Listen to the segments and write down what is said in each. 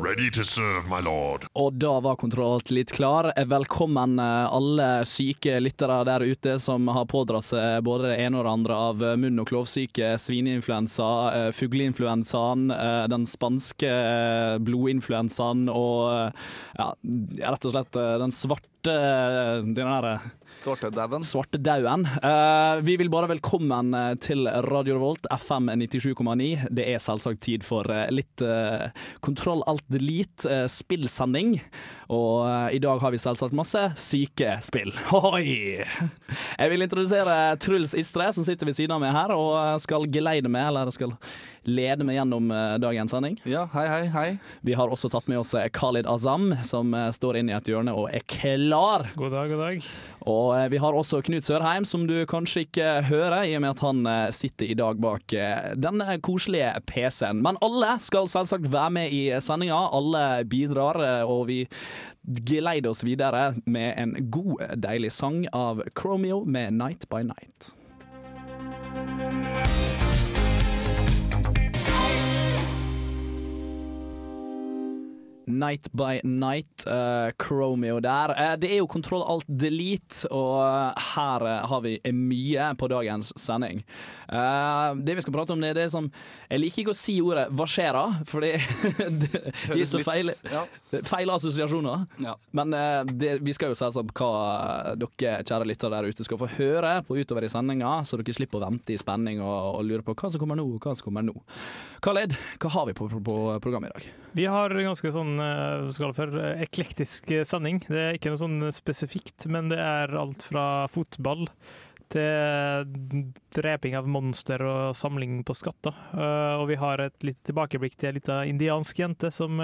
Ready to serve, my lord. Og da var kontroll litt klar. Velkommen eh, alle syke lyttere der ute som har pådratt seg både det ene og det andre av munn- og klovsyke, svineinfluensa, eh, fugleinfluensaen, eh, den spanske eh, blodinfluensaen og eh, ja, rett og slett eh, den svarte den der Svartedauden. Svartedauden. Uh, vi vil bare velkommen eh, til Radio Revolt, FM 97,9. Det er selvsagt tid for eh, litt uh, Kontroll alt delete, uh, spillsending. Og i dag har vi selvsagt masse syke spill. Hoi! Jeg vil introdusere Truls Istre, som sitter ved siden av meg her og skal geleide meg, eller skal lede meg gjennom dagens sending. Ja, hei, hei, hei. Vi har også tatt med oss Khalid Azam, som står inne i et hjørne og er klar. God dag, god dag. Og vi har også Knut Sørheim, som du kanskje ikke hører, i og med at han sitter i dag bak denne koselige PC-en. Men alle skal selvsagt være med i sendinga. Alle bidrar, og vi geleider oss videre med en god, deilig sang av Chromeo med 'Night by Night'. Night by Night, uh, Chromeo der. Uh, det er jo Kontroll alt delete, og her uh, har vi mye på dagens sending. det vi skal prate om, det er det som Jeg liker ikke å si ordet 'hva skjer da', fordi det gir så feil, ja. feil assosiasjoner. Ja. Men det, vi skal jo selvsagt hva dere kjære lyttere der ute skal få høre på utover i sendinga, så dere slipper å vente i spenning og, og lure på hva som kommer nå, og hva som kommer nå. Khaled, hva har vi på, på, på programmet i dag? Vi har ganske sånn skal for eklektisk sending. Det er ikke noe sånn spesifikt, men det er alt fra fotball til dreping av monster og samling på skatter. Og vi har et litt tilbakeblikk til ei lita indiansk jente som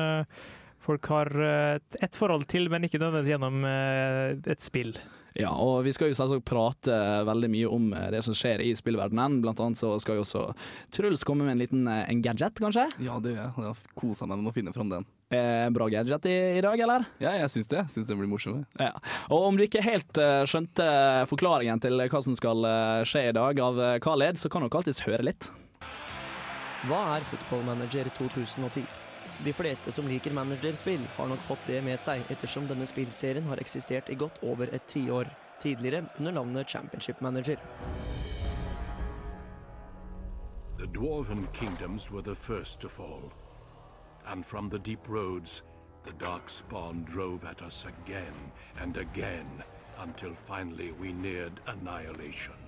folk har et forhold til, men ikke nødvendigvis gjennom et spill. Ja, og vi skal jo selvsagt prate veldig mye om det som skjer i spillverdenen. Blant annet så skal jo også Truls komme med en liten en gadget, kanskje? Ja, det gjør jeg. Jeg har kosa meg med å finne fram den. Eh, bra gadget i, i, dag, eller? Ja, jeg syns det. Syns det blir morsomt. Ja. Og om du ikke helt uh, skjønte forklaringen til hva som skal uh, skje i dag av uh, Khaled, så kan dere alltids høre litt. Hva er Football Manager 2010? De fleste som liker managerspill, har nok fått det med seg, ettersom denne spillserien har eksistert i godt over et tiår, tidligere under navnet Championship Manager. The dwarven kingdoms were the first to fall. And from the deep roads, the dark spawn drove at us again and again until finally we neared annihilation.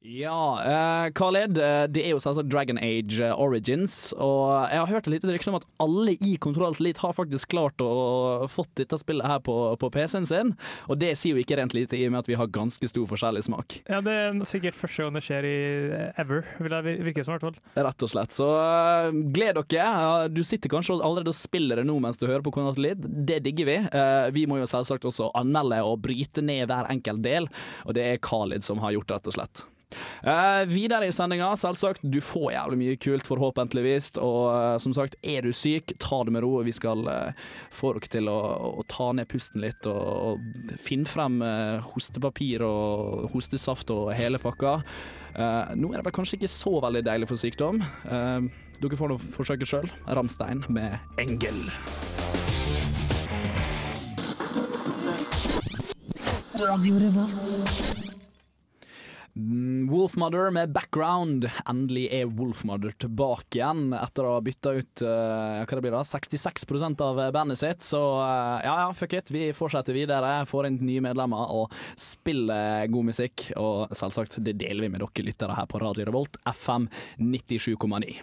Ja, uh, Khaled, uh, det er jo selvsagt Dragon Age uh, Origins, og jeg har hørt et lite rykte om at alle i Kontroll Elite har faktisk klart å fått dette spillet her på, på PC-en sin, og det sier jo ikke rent lite i og med at vi har ganske stor forskjellig smak. Ja, det er sikkert første gang det skjer i ever, vil det virke som i hvert fall. Rett og slett, så gled dere. Du sitter kanskje allerede og spiller det nå mens du hører på Kontroll Elite, det digger vi. Vi må jo selvsagt også anmelde og bryte ned hver enkelt del, og det er Khalid som har gjort det, rett og slett. Uh, videre i sendinga, selvsagt. Du får jævlig mye kult, forhåpentligvis. Og uh, som sagt, er du syk, ta det med ro. Vi skal uh, få dere til å, å, ta ned pusten litt og, og finne frem hostepapir og hostesaft og hele pakka. nå er det vel kanskje ikke så veldig deilig for sykdom. dere får nå forsøke sjøl. Ramstein med 'Engel'. Radio Revolt. Wolfmother med background. Endelig er Wolfmother tilbake igjen etter å ha bytta ut uh, hva det blir da, 66% av bandet sitt. Så uh, ja ja, fuck it. Vi fortsetter videre, får inn nye medlemmer og spiller god musikk. Og selvsagt, det deler vi med dere lyttere her på Radio Revolt, FM 97,9.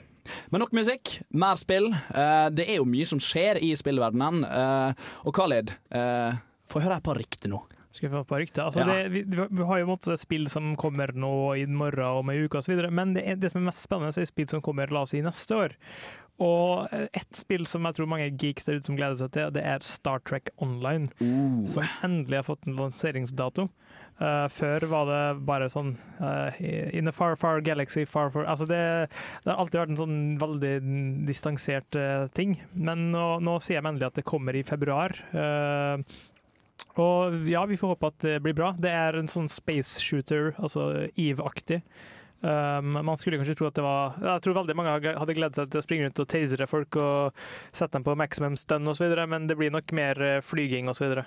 Men nok musikk, mer spill. Uh, det er jo mye som skjer i spillverdenen. og Khalid, få høre et par rykter nå. Skal vi få et par? Altså, Ja. det, vi, vi har jo måtte spill som kommer nå i morgen om ei uke osv., men det, er, det som er mest spennende, er spill som kommer la oss si neste år. Og ett spill som jeg tror mange geeks der ute som gleder seg til, det er Star Trek Online. Som endelig har fått en lanseringsdato. Uh, før var det bare sånn uh, In the far, far galaxy, far, far Altså det, det har alltid vært en sånn veldig distansert uh, ting. Men nå, nå sier jeg endelig at det kommer i februar. Eh, og ja, vi får håpe at det blir bra. Det er en sånn space shooter, altså Eve-aktig. Um, man skulle kanskje tro at det var Jeg tror veldig mange hadde gledet seg til å springe rundt og tasere folk og sette dem på maximum stun osv., men det blir nok mer eh, flyging osv.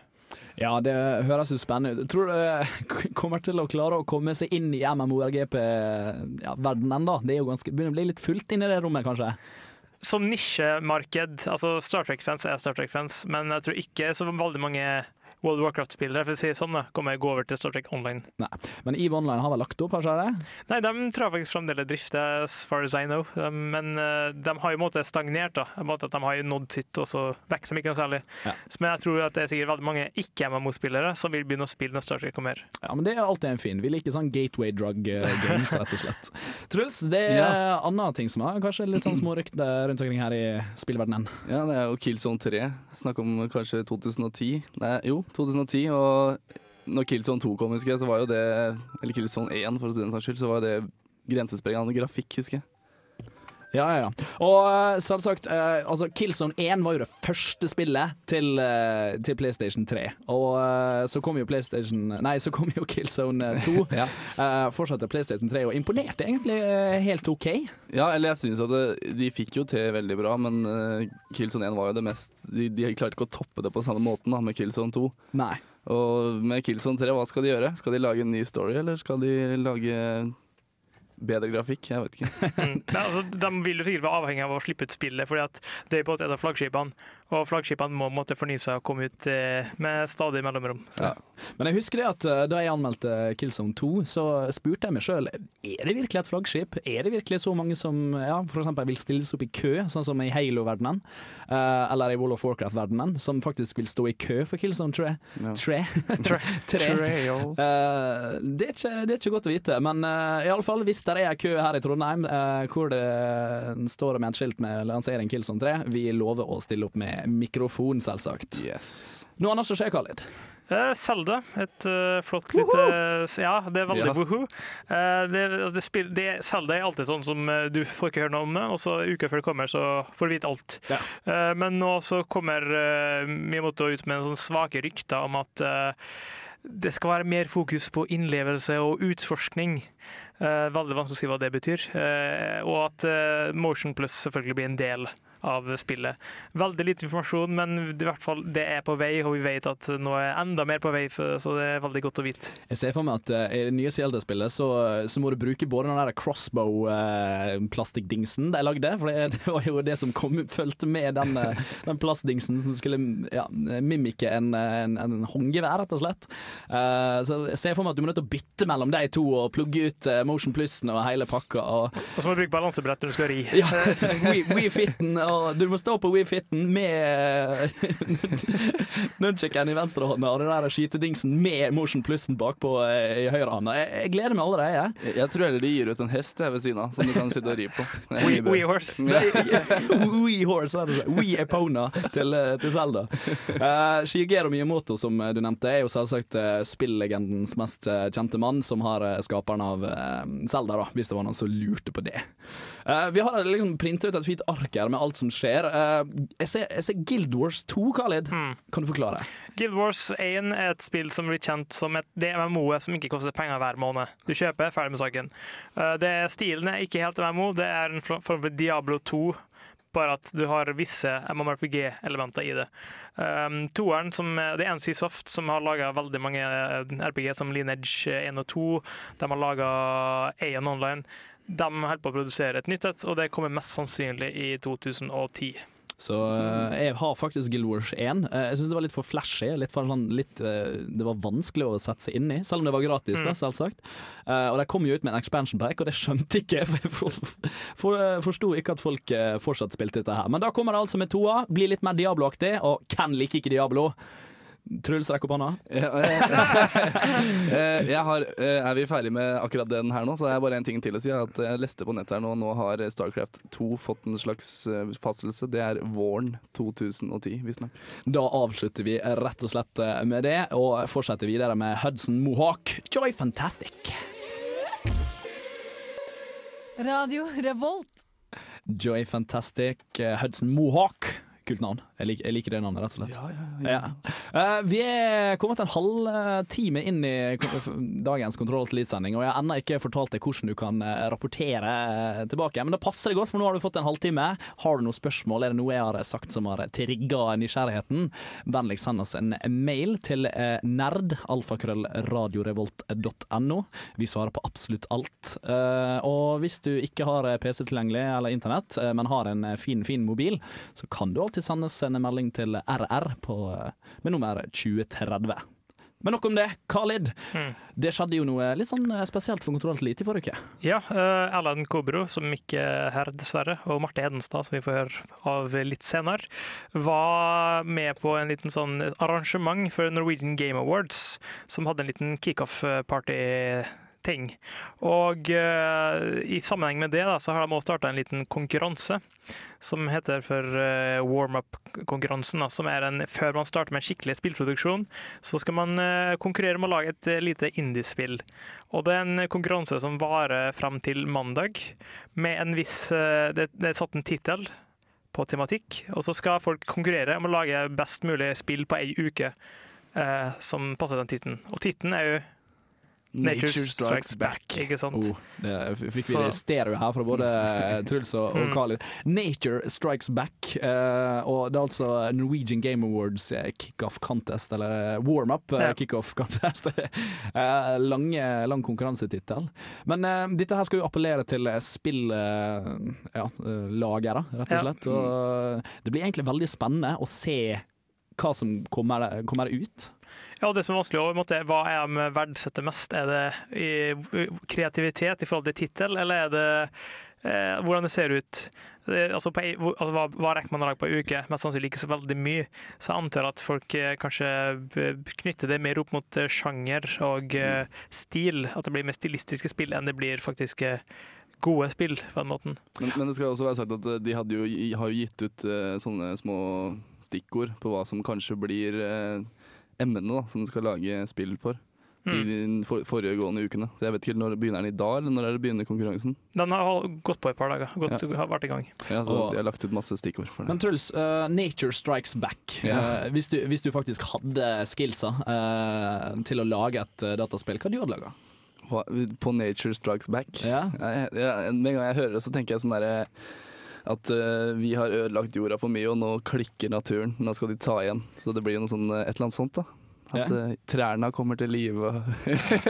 Ja, det høres jo spennende ut. Tror du det kommer til å klare å komme seg inn i MMORGP-verdenen, da? Det er jo ganske, begynner å bli litt fullt inn i det rommet, kanskje? Som nisjemarked, altså Star Trek-fans er Star Trek-fans, men jeg tror ikke så veldig mange World of Warcraft-spillere for å si det sånn, da, kommer gå over til Star Trek Online. Nei. Men EVE Online har vel lagt opp, har ikke det? Nei, de tror jeg faktisk fremdeles drifter, as far as I know. De, men eh, de har jo en måte stagnert, da. En måte at de har jo nådd sitt, og så vokser de ikke noe særlig. Ja. Men jeg tror at det er sikkert veldig mange ikke-MMO-spillere som vil begynne å spille når Star Trek kommer. Ja, men det er alltid en fin. Vi liker sånn gateway drug eh, games, rett og slett. Truls, det er Ja. andre ting som er kanskje litt sånn små rykter rundt omkring her i spillverdenen. Ja, det er jo Killzone 3. Snakk om kanskje 2010. Nei, jo, 2010. Og når Killzone 2 kom, husker jeg, så var jo det Eller Killzone 1, for å si den saks skyld, så var jo det grensesprengende grafikk, husker jeg. Ja, ja, ja. Og eh, selvsagt, eh, altså Killzone 1 var jo det første spillet til, eh, til PlayStation 3. Og eh, så kom jo PlayStation Nei, så kom jo Killzone 2. Ja. Eh, fortsatte PlayStation 3 og imponerte egentlig eh, helt OK. Ja, eller jeg synes at det, de fikk jo til veldig bra, men eh, Killzone 1 var jo det mest De, de klarte ikke å toppe det på samme måten da, med Killzone 2. Nei. Og med Killzone 3, hva skal de gjøre? Skal de lage en ny story, eller skal de lage bedre grafikk? Jeg vet ikke. Nei, altså, de vil jo sikkert være avhengig av å slippe ut spillet, fordi at det er på en måte et av flaggskipene. Og flaggskipene må måtte fornye seg og komme ut eh, med stadig mellomrom. Så. Ja. Men jeg husker det at eh, da jeg anmeldte Killzone 2, så spurte jeg meg sjøl er det virkelig et flaggskip. Er det virkelig så mange som ja, for eksempel vil stilles opp i kø, sånn som i Halo-verdenen, eh, eller i World of Warcraft-verdenen, som faktisk vil stå i kø for Killzone 3? Ja. Tre. Tre. Eh, det, er ikke, det er ikke godt å vite, men uh, i alle fall hvis det er kø her i Trondheim hvor det står med et skilt med lansering Killzone 3, vi lover å stille opp med mikrofon, selvsagt. Yes. Noe annet som skjer, Khalid? Eh, Zelda, et uh, flott lite Ja, det er veldig Ja. woohoo. Eh, det, det spill, det, Zelda er alltid sånn som du får ikke høre noe om det, og så uka før det kommer, så får du vite alt. Ja. Eh, men nå så kommer uh, Miyamoto ut med en sånn svake rykter om at det skal være mer fokus på innlevelse og utforskning. Eh, veldig vanskelig å si hva det betyr. Eh, og at eh, Motion Plus selvfølgelig blir en del av spillet. Veldig lite informasjon, men i hvert fall det er på vei, og vi vet at nå er enda mer på vei, så det er veldig godt å vite. Jeg ser for meg at uh, i det nye Zelda-spillet så, så må du bruke både den der crossbow-plastikkdingsen de lagde, for det, det var jo det som kom, fulgte med den, uh, den plastdingsen som skulle ja, mimike en, en, en håndgevær, rett og slett. Uh, så jeg ser for meg at du må nødt til å bytte mellom de to og plugge ut eh, Motion Plusen og hele pakka. Og, Og så må du bruke balansebrett når du skal ri. ja, Wii- Wii-fitten, og du må stå på Wii-fitten med nunchicken i venstre hånda og den der skytedingsen med Motion Plussen bakpå eh, i høyre hånda. Jeg, jeg gleder meg allerede. jeg. Jeg, tror heller de gir ut en hest ved siden av, som du kan sitte og ri på. Det er We, mye bedre. we horse. Wii Horse, er det sånn. Wii Epona til, eh, til Zelda. Uh, Shigeru Miyamoto, som du nevnte, er jo selvsagt spilllegendens mest kjente mann, som har skaperen av uh, Zelda, da, hvis det var noen som lurte på det. Eh, vi har liksom printa ut et fint ark her med alt som skjer. Eh, jeg, ser, jeg ser Guild Wars 2, Khalid. Kan du forklare? Guild Wars 1 er et spill som blir kjent som et det MMO-et som ikke koster penger hver måned. Du kjøper, ferdig med saken. Det, stilen er ikke helt MMO, det er en form for Diablo 2. Bare at du har visse MMRPG-elementer i det. Um, toeren, som, det er NC Soft, som har laga veldig mange eh, RPG, som Lineage 1 og 2. De har laga Aeon Online. De holder på å produsere et nytt et, og det kommer mest sannsynlig i 2010. Så eh, jeg har faktisk Guild Wars 1. Eh, jeg syns det var litt for flashy. Litt for sånn, litt, eh, det var vanskelig å sette seg inn i, selv om det var gratis, da, selvsagt. Eh, og de kom jo ut med en expansion pack, og det skjønte ikke. For jeg for, for, forsto ikke at folk fortsatt spilte dette her. Men da kommer det altså med toa, blir litt mer Diablo-aktig, og hvem liker ikke Diablo? Truls, rekk opp hånda. Eh, eh, har, eh, er vi ferdig med akkurat den her nå, så er det bare en ting til å si. At jeg leste på nettet her nå, nå har Starcraft 2 fått en slags fastsettelse. Det er våren 2010, visstnok. Da avslutter vi rett og slett eh, med det, og fortsetter videre med Hudson Mohawk. Joy Fantastic. Radio Revolt. Joy Fantastic, eh, Hudson Mohawk. Kult navn. Jeg liker, jeg liker det navnet, rett og slett. Ja. Eh, vi er kommet en halvtime inn i dagens Kontroll til Elite-sending, og jeg har ennå ikke fortalt deg hvordan du kan eh, rapportere eh, tilbake. Men da passer det godt, for nå har du fått en halvtime. Har du noen spørsmål, er det noe jeg har sagt som har trigga nysgjerrigheten, vennligst send oss en mail til nerdalfakrøllradiorevolt.no. nerd, alfakrøllradiorevolt.no. Vi svarer på absolutt alt. Uh, og hvis du ikke har PC tilgjengelig eller internett, men har en fin, fin mobil, så kan du alltid sendes en melding til RR på, eh, med nummer 2030. Men nok om det. Khalid, det skjedde jo noe litt sånn eh, spesielt for Kontroll til Elite i forrige uke. Ja, uh, Erlend Kobro, som ikke er her dessverre, og Marte Hedenstad, som vi får høre av litt senere, var med på en liten sånn arrangement for Norwegian Game Awards, som hadde en liten kickoff-party. Ting. Og uh, i sammenheng med det da, så har de også starta en liten konkurranse som heter for uh, warm-up-konkurransen. Som er en, Før man starter med en skikkelig spillproduksjon, så skal man uh, konkurrere med å lage et uh, lite indiespill. Og det er en konkurranse som varer frem til mandag, med en viss Det, det er satt en tittel på tematikk, og så skal folk konkurrere om å lage best mulig spill på ei uke som passer den tittelen. Og tittelen er jo Nature Strikes Back, ikke sant? Oh, det fikk vi Så- det stereo her fra både eh, Truls og, og Mm. Nature Strikes Back, Uh, og det er altså Norwegian Game Awards eh, kickoff contest, eller warm-up Ja. kickoff contest. uh, lange, lang konkurransetittel. Men uh, dette her skal jo appellere til spilllagere, ja, rett og Ja. slett. Og det blir egentlig veldig spennende å se hva som kommer, kommer ut. Ja, det som er vanskelig, på måte, hva er de verdsetter mest? Er det i, kreativitet i forhold til tittel, eller er det eh, hvordan det ser ut? Det, altså på, altså hva, hva rekker man å lage på en uke? Mest sannsynlig ikke så veldig mye. Så jeg antar at folk eh, kanskje knytter det mer opp mot eh, sjanger og eh, stil. At det blir mer stilistiske spill enn det blir faktisk eh, gode spill, på den måten. Men, men det skal også være sagt at eh, de jo, har jo gitt ut sånne små stikkord på hva som kanskje blir eh, emnene da, som du skal lage spill for. I Mm. de for, foregående ukene. Så jeg vet ikke når begynner den i dag, eller når er det begynner konkurransen? Den har gått på et par dager. Gått, har vært i gang. Ja, så Og- De har lagt ut masse stikkord for det. Men Truls, uh, Nature Strikes Back. Ja. Uh, hvis, du, hvis du faktisk hadde skillsa uh, til å lage et eh, dataspill, hva du hadde laga? På Nature Strikes Back? Ja. Jeg, jeg, med en gang jeg hører det, så tenker jeg sånn derre at uh, vi har ødelagt jorda for mye, og nå klikker naturen. Nå skal de ta igjen. Så det blir jo noe sånn, eh, et eller annet sånt, da. At Ja. uh, trærne kommer til live.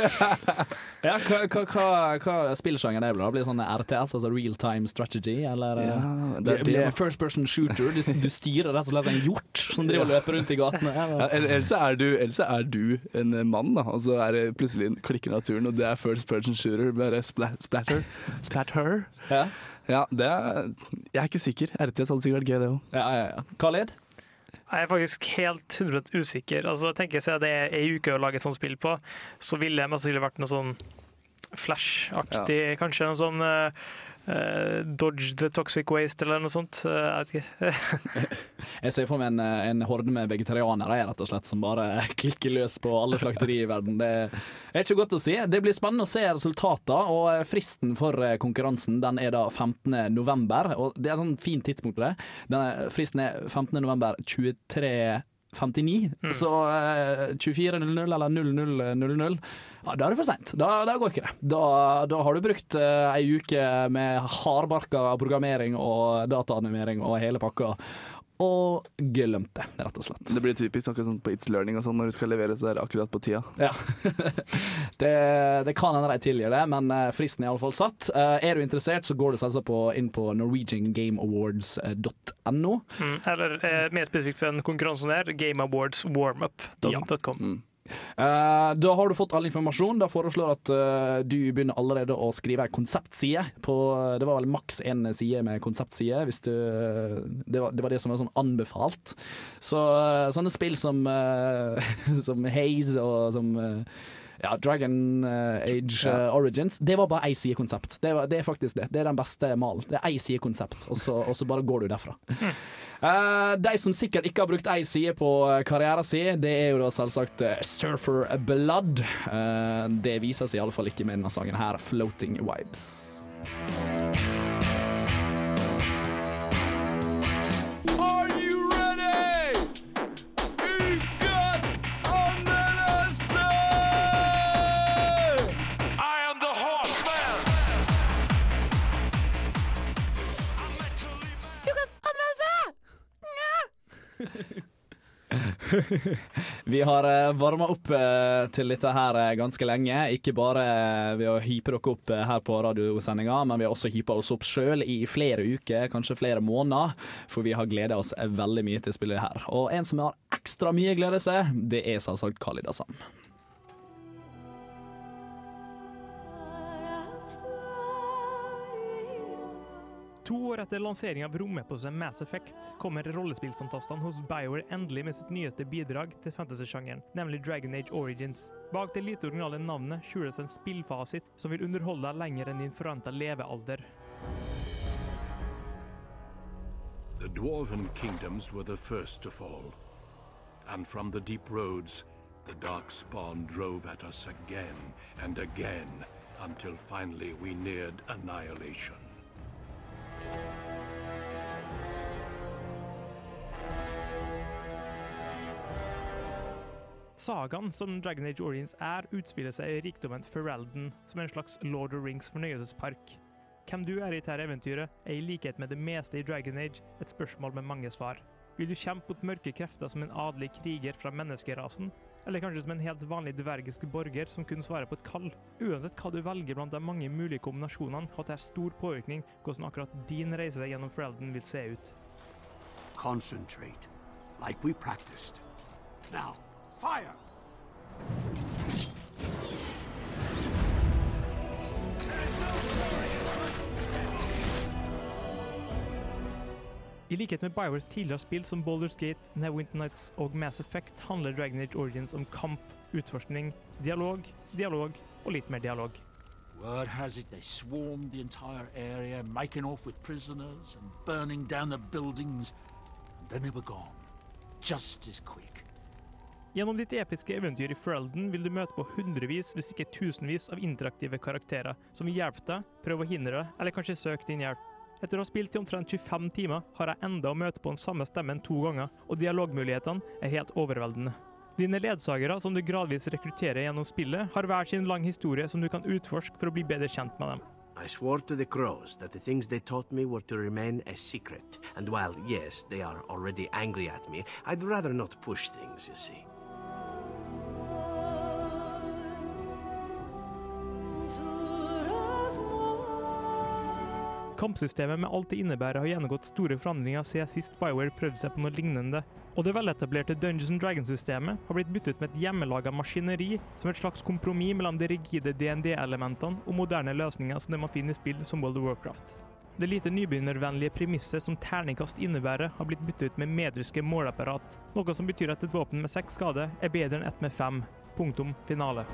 Ja, hva, hva, hva, hva spillsjanger er? Blir det sånn RTS, altså real time strategy, eller Ja, det blir blir det. det first person shooter? Du, du styrer rett og slett en hjort som driver og løper rundt i gatene? Ja, ellers er, du- ellers er du en mann, da, og så er det plutselig klikker naturen, og det er first person shooter. Bare splat, splatter. Splatter. Ja. Ja, det er Jeg er ikke sikker. RTS hadde sikkert vært gøy, det òg. Ja, ja, ja. Khaled? Jeg er faktisk helt 100 usikker. Altså, tenker jeg seg det er ei uke å lage et sånt spill på, så ville det mest sannsynlig vært noe sånn Flash-aktig, kanskje. Noe sånn eh, Dodge the toxic waste eller noe sånt. Uh, jeg vet ikke. Jeg ser for meg en, en horde med vegetarianere rett og slett, som bare klikker løs på alle slakterier i verden. Det er ikke godt å si. Det blir spennende å se resultatene, og fristen for konkurransen den er da 15. november. Og det er et sånn fint tidspunkt på det. Denne fristen er 15. november 23 59, så uh, 24.00 eller 00.00 ja, Da er det for seint. Da, da går ikke det. Da, da har du brukt uh, ei uke med hardbarka programmering og dataanimering og hele pakka, og glemt det, rett og slett. Det blir typisk akkurat sånn på It's Learning og sånn, når du skal levere, så der akkurat på tida. Ja. det, det kan hende de tilgir det, men eh, fristen er iallfall satt. Uh, er du interessert, så går du selvsagt på, inn på norwegiangameawards.no. Mm. Eller eh, mer spesifikt for en konkurransen her, gameawardswarmup.com. Ja. Mm. Eh, da har du fått all informasjon. Da foreslår at uh, du begynner allerede å skrive ei konseptside. På, det var vel maks én side med konseptside. Hvis du, det, var, det var det som var sånn anbefalt. Så eh, sånne spill som, eh, som Haze og som eh, ja, Dragon eh, Age Ja. eh, Origins. Det var bare ei side konsept. Det, var, det er faktisk det. Det er den beste malen. Det er ei side konsept, og så, og så bare går du derfra. Uh, de som sikkert ikke har brukt ei side på karrieren sin, det er jo da selvsagt Surfer Blood. Uh, det vises iallfall ikke med denne sangen her, 'Floating Vibes'. Vi har uh, varma opp eh, til dette her eh, ganske lenge. Ikke bare eh, ved å hype dere opp eh, her på radiosendinga, men vi har også hypa oss opp sjøl i flere uker, kanskje flere måneder. For vi har gleda oss eh, veldig mye til spillet her. Og en som har ekstra mye glede seg, det er selvsagt Khalid Assam. To år etter lanseringa av romeposen Mass Effect kommer rollespillfantastene hos BioWare endelig med sitt nyeste bidrag til fantasy-sjangeren, nemlig Dragon Age Origins. Bak det lite originale navnet skjules en spillfasit som vil underholde deg lenger enn din forventa levealder. The dwarven kingdoms were the first to fall, and from the deep roads, the dark spawn drove at us again and again until finally we neared annihilation. Sagaen som Dragon Age Origins er, utspiller seg i rikdommen Ferelden, som er en slags Lord of Rings fornøyelsespark. Hvem du er i dette eventyret, er i likhet med det meste i Dragon Age et spørsmål med mange svar. Vil du kjempe mot mørke krefter som en adelig kriger fra menneskerasen, eller kanskje som en helt vanlig dvergisk borger som kun svarer på et kall? Uansett hva du velger blant de mange mulige kombinasjonene, har det stor påvirkning hvordan akkurat din reise gjennom Frelden vil se ut. Concentrate, like we practiced. Now, fire! I likhet med Biowares tidligere spill som Baldur's Gate, Neverwinter Nights og Mass Effect handler Dragon Age Origins om kamp, utforskning, dialog, dialog og litt mer dialog. Word has it they swarmed the entire area, making off with prisoners and burning down the buildings. And then they were gone. Just as quick. Gjennom ditt episke eventyr i Ferelden vil du møte på hundrevis, hvis ikke tusenvis, av interaktive karakterer som vil hjelpe deg, prøve å hindre eller kanskje søke din hjelp. Etter å ha spilt i omtrent 25 timer har jeg enda å møte på den samme stemmen to ganger, og dialogmulighetene er helt overveldende. Dine ledsagere, som du gradvis rekrutterer gjennom spillet, har hver sin lang historie som du kan utforske for å bli bedre kjent med dem. I swore to the crows that the things they taught me were to remain a secret. And while, yes, they are already angry at me, I'd rather not push things, you see. Kampsystemet med alt det innebærer har gjennomgått store forandringer siden sist BioWare prøvde seg på noe lignende, og det veletablerte Dungeons Dragons-systemet har blitt byttet med et hjemmelaga maskineri som et slags kompromiss mellom de rigide DND-elementene og moderne løsninger som de man finner i spill som World of Warcraft. Det lite nybegynnervennlige premisset som terningkast innebærer, har blitt byttet ut med medriske måleapparat, noe som betyr at et våpen med seks skade er bedre enn ett med fem. Punktum finale.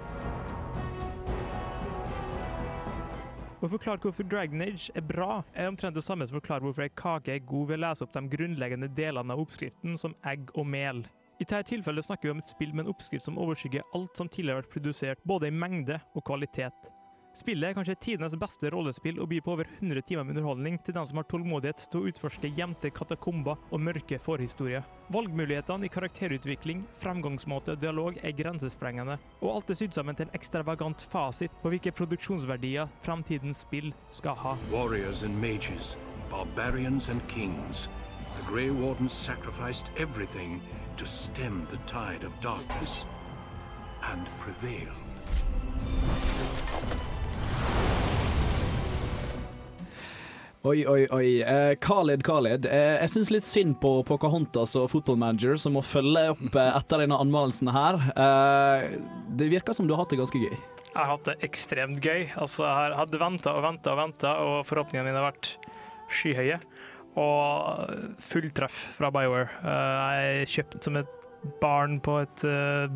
Å forklare hvorfor Dragon Age er bra, er omtrent det samme som å forklare hvorfor ei kake er god ved å lese opp de grunnleggende delene av oppskriften, som egg og mel. I dette tilfellet snakker vi om et spill med en oppskrift som overskygger alt som tidligere har vært produsert, både i mengde og kvalitet. Spillet er kanskje tidenes beste rollespill og byr på over 100 timer med underholdning til dem som har tålmodighet til å utforske gjemte katakomber og mørke forhistorier. Valgmulighetene i karakterutvikling, fremgangsmåte og dialog er grensesprengende, og alt er sydd sammen til en ekstravagant fasit på hvilke produksjonsverdier fremtidens spill skal ha. Warriors and mages, barbarians and kings. The Grey Warden sacrificed everything to stem the tide of darkness and prevail. Oi, oi, oi. Eh, Khaled, Khaled. Eh, jeg syns litt synd på Pocahontas og Football Manager, som må følge opp eh, etter denne anmeldelsen her. Eh, det virker som du har hatt det ganske gøy. Jeg har hatt det ekstremt gøy. Altså, jeg hadde venta og venta og venta, og forhåpningene mine har vært skyhøye. Og fulltreff fra Bioware. Eh, Jeg er kjøpt som et barn på et uh,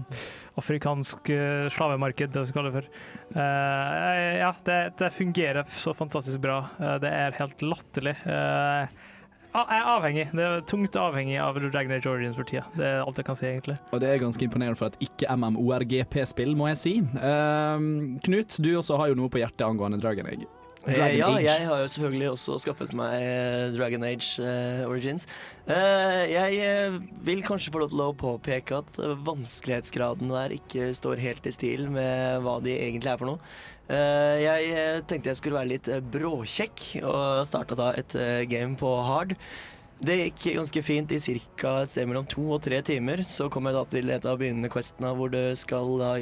afrikansk uh, slavemarked, det vi kaller det for. Uh, ja, det, det fungerer så fantastisk bra. Det er helt latterlig. Jeg er avhengig. Det er tungt avhengig av Dragon Age Origins for tida. Det er alt jeg kan si, egentlig. Og det er ganske imponerende for et ikke-MMORGP-spill, må jeg si. Knut, du også har jo noe på hjertet angående Dragon Egg. Eh, Dragon ja, Age. jeg har jo selvfølgelig også skaffet meg eh, Dragon Age uh, Origins. Uh, jeg vil kanskje få lov til å påpeke at vanskelighetsgraden der ikke står helt i stil med hva de egentlig er for noe. Uh, jeg tenkte jeg skulle være litt bråkjekk, og starta da et game på hard. Det gikk ganske fint i ca. et sted mellom to og tre timer. Så kom jeg da til et av begynnende questene hvor du skal da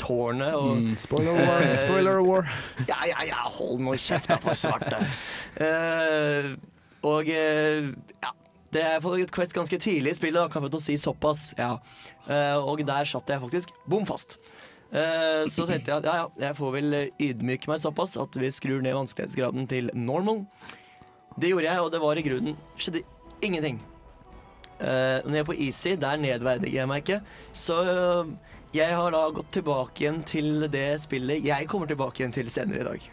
tårnet og Mm, spoiler war, spoiler war. ja, ja, ja, hold nå kjeft, da, for svarte. uh, og uh, ja. Det er et quest ganske tidlig i spillet, kan jeg få si såpass. Ja. Uh, og der satt jeg faktisk bom fast. Så tenkte jeg at ja, ja, jeg får vel ydmyke meg såpass at vi skrur ned vanskelighetsgraden til normal. Det gjorde jeg, og det var i grunnen skjedde ingenting. Uh, når jeg er på easy, der nedverdiger jeg meg ikke. Så eh, jeg har da gått tilbake igjen til det spillet jeg kommer tilbake igjen til senere i dag.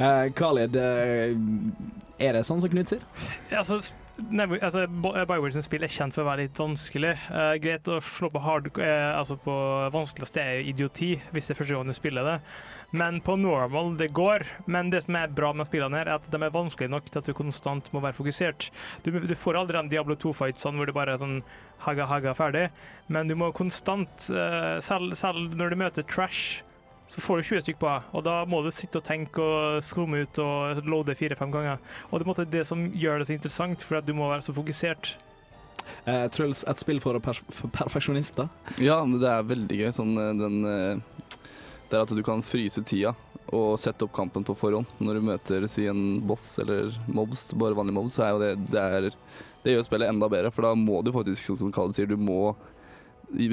Uh, Khaled, uh, er det sånn som Knut sier? Altså, s- Never, altså, eh, Bioware sine spill er kjent for å være litt vanskelig. Uh, greit å slå på hard, uh, altså på vanskeligste er jo idioti, hvis det er første gang du spiller det. Men på normal, det går. Men det som er bra med spillene her, er at de er vanskelige nok til at du konstant må være fokusert. Du, du får aldri de Diablo 2-fightsene hvor du bare er sånn hagga, ferdig. Men du må konstant, uh, selv, selv når du møter trash, så får du 20 stykker på deg, og da må du sitte og tenke og skrumme ut og loade fire-fem ganger. Og det er på en måte det som gjør det så interessant, for at du må være så fokusert. Eh, Truls, et spill for, pers for perfeksjonister? Ja, det er veldig gøy. Sånn eh, den eh, Det er at du kan fryse tida og sette opp kampen på forhånd. Når du møter si en boss eller mobs, bare vanlig mobs, så er jo det Det, er, det gjør spillet enda bedre, for da må du faktisk, sånn som Kalle sier, du må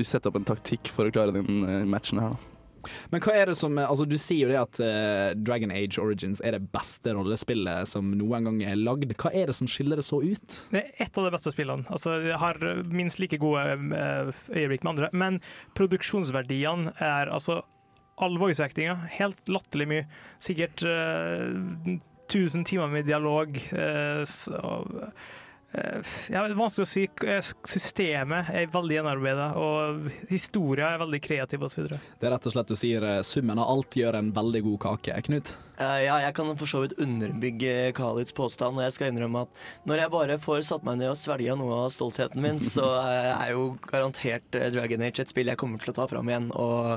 sette opp en taktikk for å klare den eh, matchen her, da. Men hva er det som Altså, du sier jo det at uh, Dragon Age Origins er det beste rollespillet som noen gang er lagd. Hva er det som skiller det så ut? Det er et av de beste spillene. Altså, jeg har minst like gode eh, øyeblikk med andre, men produksjonsverdiene er altså All voice-actinga, helt latterlig mye. Sikkert uh, 1000 timer med dialog. Uh, så, eh, ja, det er vanskelig å si. Eh, Systemet er veldig gjenarbeidet, og historia er veldig kreativ osv. Det er rett og slett du sier eh, summen av alt gjør en veldig god kake. Knut? Uh, ja, jeg kan for så vidt underbygge Khalids påstand, og jeg skal innrømme at når jeg bare får satt meg ned og svelga noe av stoltheten min, så eh, er jo garantert eh, Dragon Age et spill jeg kommer til å ta fram igjen. Og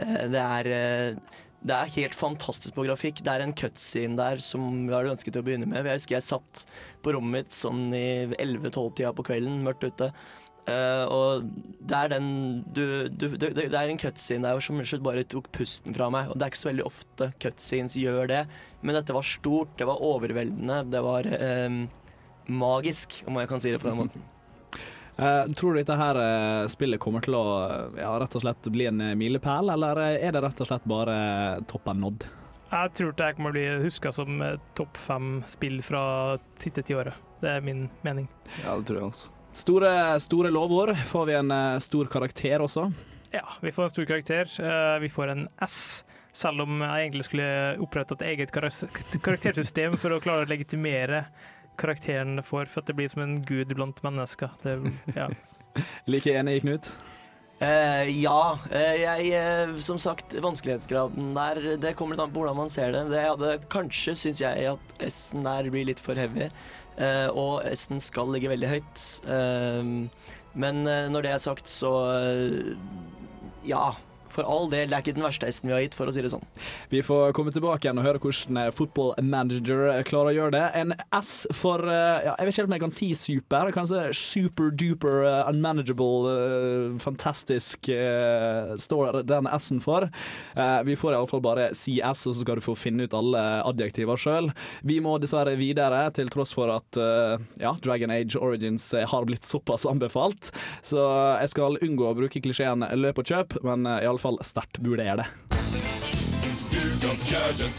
eh, det er eh, det er helt fantastisk på grafikk. Det er en cutscene der som vi hadde ønsket å begynne med. Jeg husker jeg satt på rommet mitt sånn i 11-12-tida på kvelden, mørkt ute. Uh, og det er den du, du, det, det er en cutscene der som bare tok pusten fra meg. Og det er ikke så veldig ofte cutscenes gjør det, men dette var stort, det var overveldende, det var uh, magisk, om jeg kan si det på den måten. Eh, tror du dette her eh, spillet kommer til å ja, rett og slett bli en eh, milepæl, eller eh, er det rett og slett bare toppen nådd? Jeg tror det kommer til å bli huska som eh, topp fem spill fra siste tiåret. Det er min mening. Ja, det tror jeg også. Store, store lovord. Får vi en eh, stor karakter også? Ja, vi får en stor karakter. Eh, Vi får en S. Selv om jeg egentlig skulle opprette et eget karaktersystem for å klare å legitimere karakteren det får, for at det blir som en gud blant mennesker. Det, ja. Like enig, Knut? Uh, ja. Uh, jeg, uh, som sagt, vanskelighetsgraden der, det kommer litt an på hvordan man ser det. det hadde, kanskje syns jeg at S-en der blir litt for heavy, eh, og S-en skal ligge veldig høyt. Men når det er sagt, så ja. For all del, det er ikke den verste hesten vi har gitt, for å si det sånn. Vi får komme tilbake igjen og høre hvordan eh, Football Manager klarer å gjøre det. En S for eh, ja, Jeg vet ikke helt om jeg kan si super. Kanskje super duper uh, unmanageable, uh, fantastisk uh, står den S-en for. Eh, vi får iallfall bare si S, og så skal du få finne ut alle adjektiver sjøl. Vi må dessverre videre, til tross for at eh, ja, Dragon Age Origins eh, har blitt såpass anbefalt. Så jeg skal unngå å bruke klisjeen løp og kjøp, men uh, iallfall sterkt vurdere det. Ukas gadget.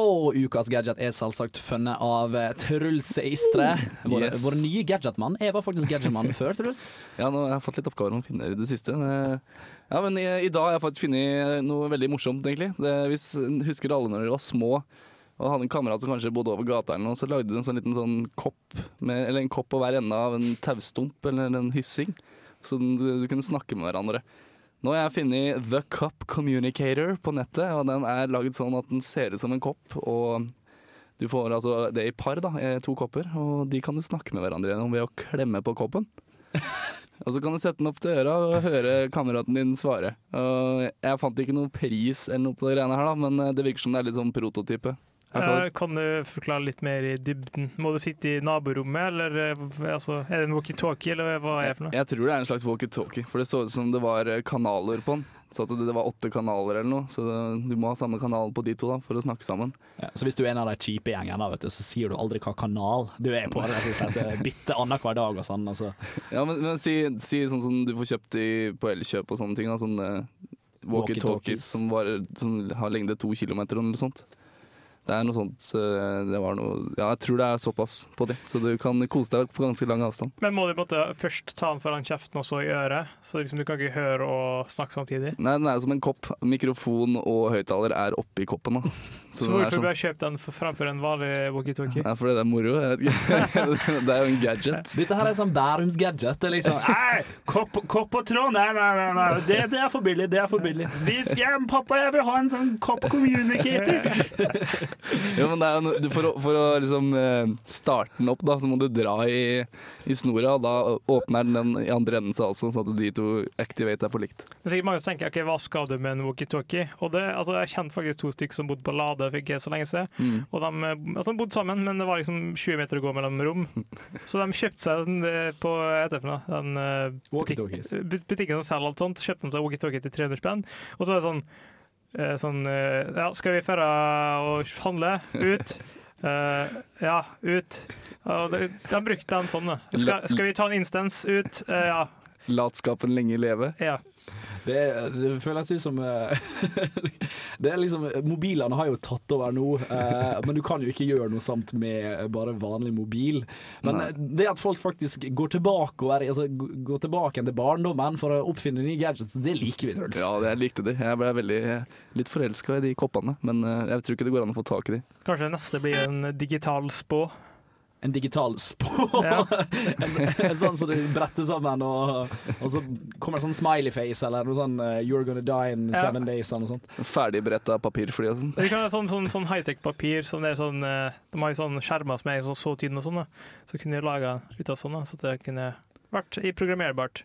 Og ukas gadget er selvsagt funnet av eh, Truls Eistre. Vår, Yes. vår nye gadgetmann. Jeg var faktisk gadgetmann før, Truls. Ja, nå har jeg fått litt oppgaver om finner i det siste. Ja, men i, i dag har jeg faktisk funnet noe veldig morsomt, egentlig. Det, hvis Husker alle når dere var små og hadde en kamerat som kanskje bodde over gata, eller noe, så lagde du en sånn liten sånn kopp, med, eller en kopp på hver ende av en taustump eller en hyssing, så du, du kunne snakke med hverandre. Nå har jeg funnet The Cup Communicator på nettet, og den er laget sånn at den ser ut som en kopp. og du får altså det i par, da, to kopper, og de kan du snakke med hverandre gjennom ved å klemme på koppen. Og så kan du sette den opp til øra og høre kameraten din svare. Og jeg fant ikke noe pris eller noe på det greiene her, da, men eh, det virker som det er litt sånn prototype. Eh, Kan du forklare litt mer i dybden? Må du sitte i naborommet, eller eh, altså, er det en walkietalkie, eller hva er det for noe? Jeg tror det er en slags walkietalkie, for det så ut som det var eh, kanaler på den. Så at det var åtte kanaler eller noe, så det, du må ha samme kanal på de to da, for å snakke sammen. Ja, så hvis du er en av de kjipe gjengene, vet du, så sier du aldri hva kanal du er på. Det, eh, bytte annenhver dag og sånn. Altså. Ja, men, men si, si sånn som du får kjøpt i, på Elkjøp og sånne ting, da, sånne Walkie-talkies. walkietalkies som, som har lengde to kilometer eller noe sånt. Det er noe sånt, eh, det var noe, ja, jeg tror det er såpass på det, så du kan kose deg på ganske lang avstand. Men må du på måte først ta den foran kjeften og så i øret? Så liksom du kan ikke høre og snakke samtidig? Nei, den er jo som en kopp. Mikrofon og høyttaler er oppi koppen da. Så, så hvorfor sånn- jeg kjøpt den framfor en vanlig walkietalkie? Ja, fordi det er moro. Det er jo en gadget. Dette her er sånn Bærums gadget. Er liksom Nei, kopp, kopp og tråd, nei, nei, nei, nei. Det, det er for billig. Det er for billig. Vi skal, pappa, jeg vil ha en sånn kopp communicator. Jo, men det er jo no, for, å, for å liksom eh, starte den opp, da, så må du dra i, i snora. Og da åpner den den i andre enden seg også, så at de to activate er på likt. Men sikkert mange som tenker ok, hva skal du med en walkietalkie? Og det, altså, jeg kjente faktisk to stykker som bodde på Lade for ikke så lenge siden. Mm. Og de, eh, altså, de bodde sammen, men det var liksom 20 meter å gå mellom rom. Så de kjøpte seg den eh, på heter for noe? Den, eh, butikk, Walkie-talkies. bu- butikken som selger alt sånt. Kjøpte de seg walkietalkie til 300 spenn. Og så var det sånn, sånn eh, Ja, skal vi dra og handle? Ut? Uh, ja, ut. Og de, de brukte den sånn, da. Skal, skal vi ta en instans? Ut? Uh, ja. Latskapen lenge leve. ja. Det, det føles ut som eh, Det er liksom Mobilene har jo tatt over nå, eh, men du kan jo ikke gjøre noe sånt med bare vanlig mobil. Men Nei. det at folk faktisk går tilbake, og er, altså, går tilbake til barndommen for å oppfinne nye gadgets, det liker vi, Truls. Ja, jeg likte de. Jeg ble veldig litt forelska i de koppene, men eh, jeg tror ikke det går an å få tak i de. Kanskje neste blir en digital spå. En digital spå. Ja. en, en sånn som du bretter sammen, og, og så kommer det sånn smiley face eller noe sånn uh, 'You're gonna die in Ja. seven days' eller noe sånt. Ferdigbretta papirfly og sånn. Vi kan ha sånn, sånn, sånn high-tech-papir som det er sånn eh, De har jo sånn skjermer som er sånn så tynne og sånn. da. Så kunne de laga ut av sånn, da, så det kunne vært i programmerbart.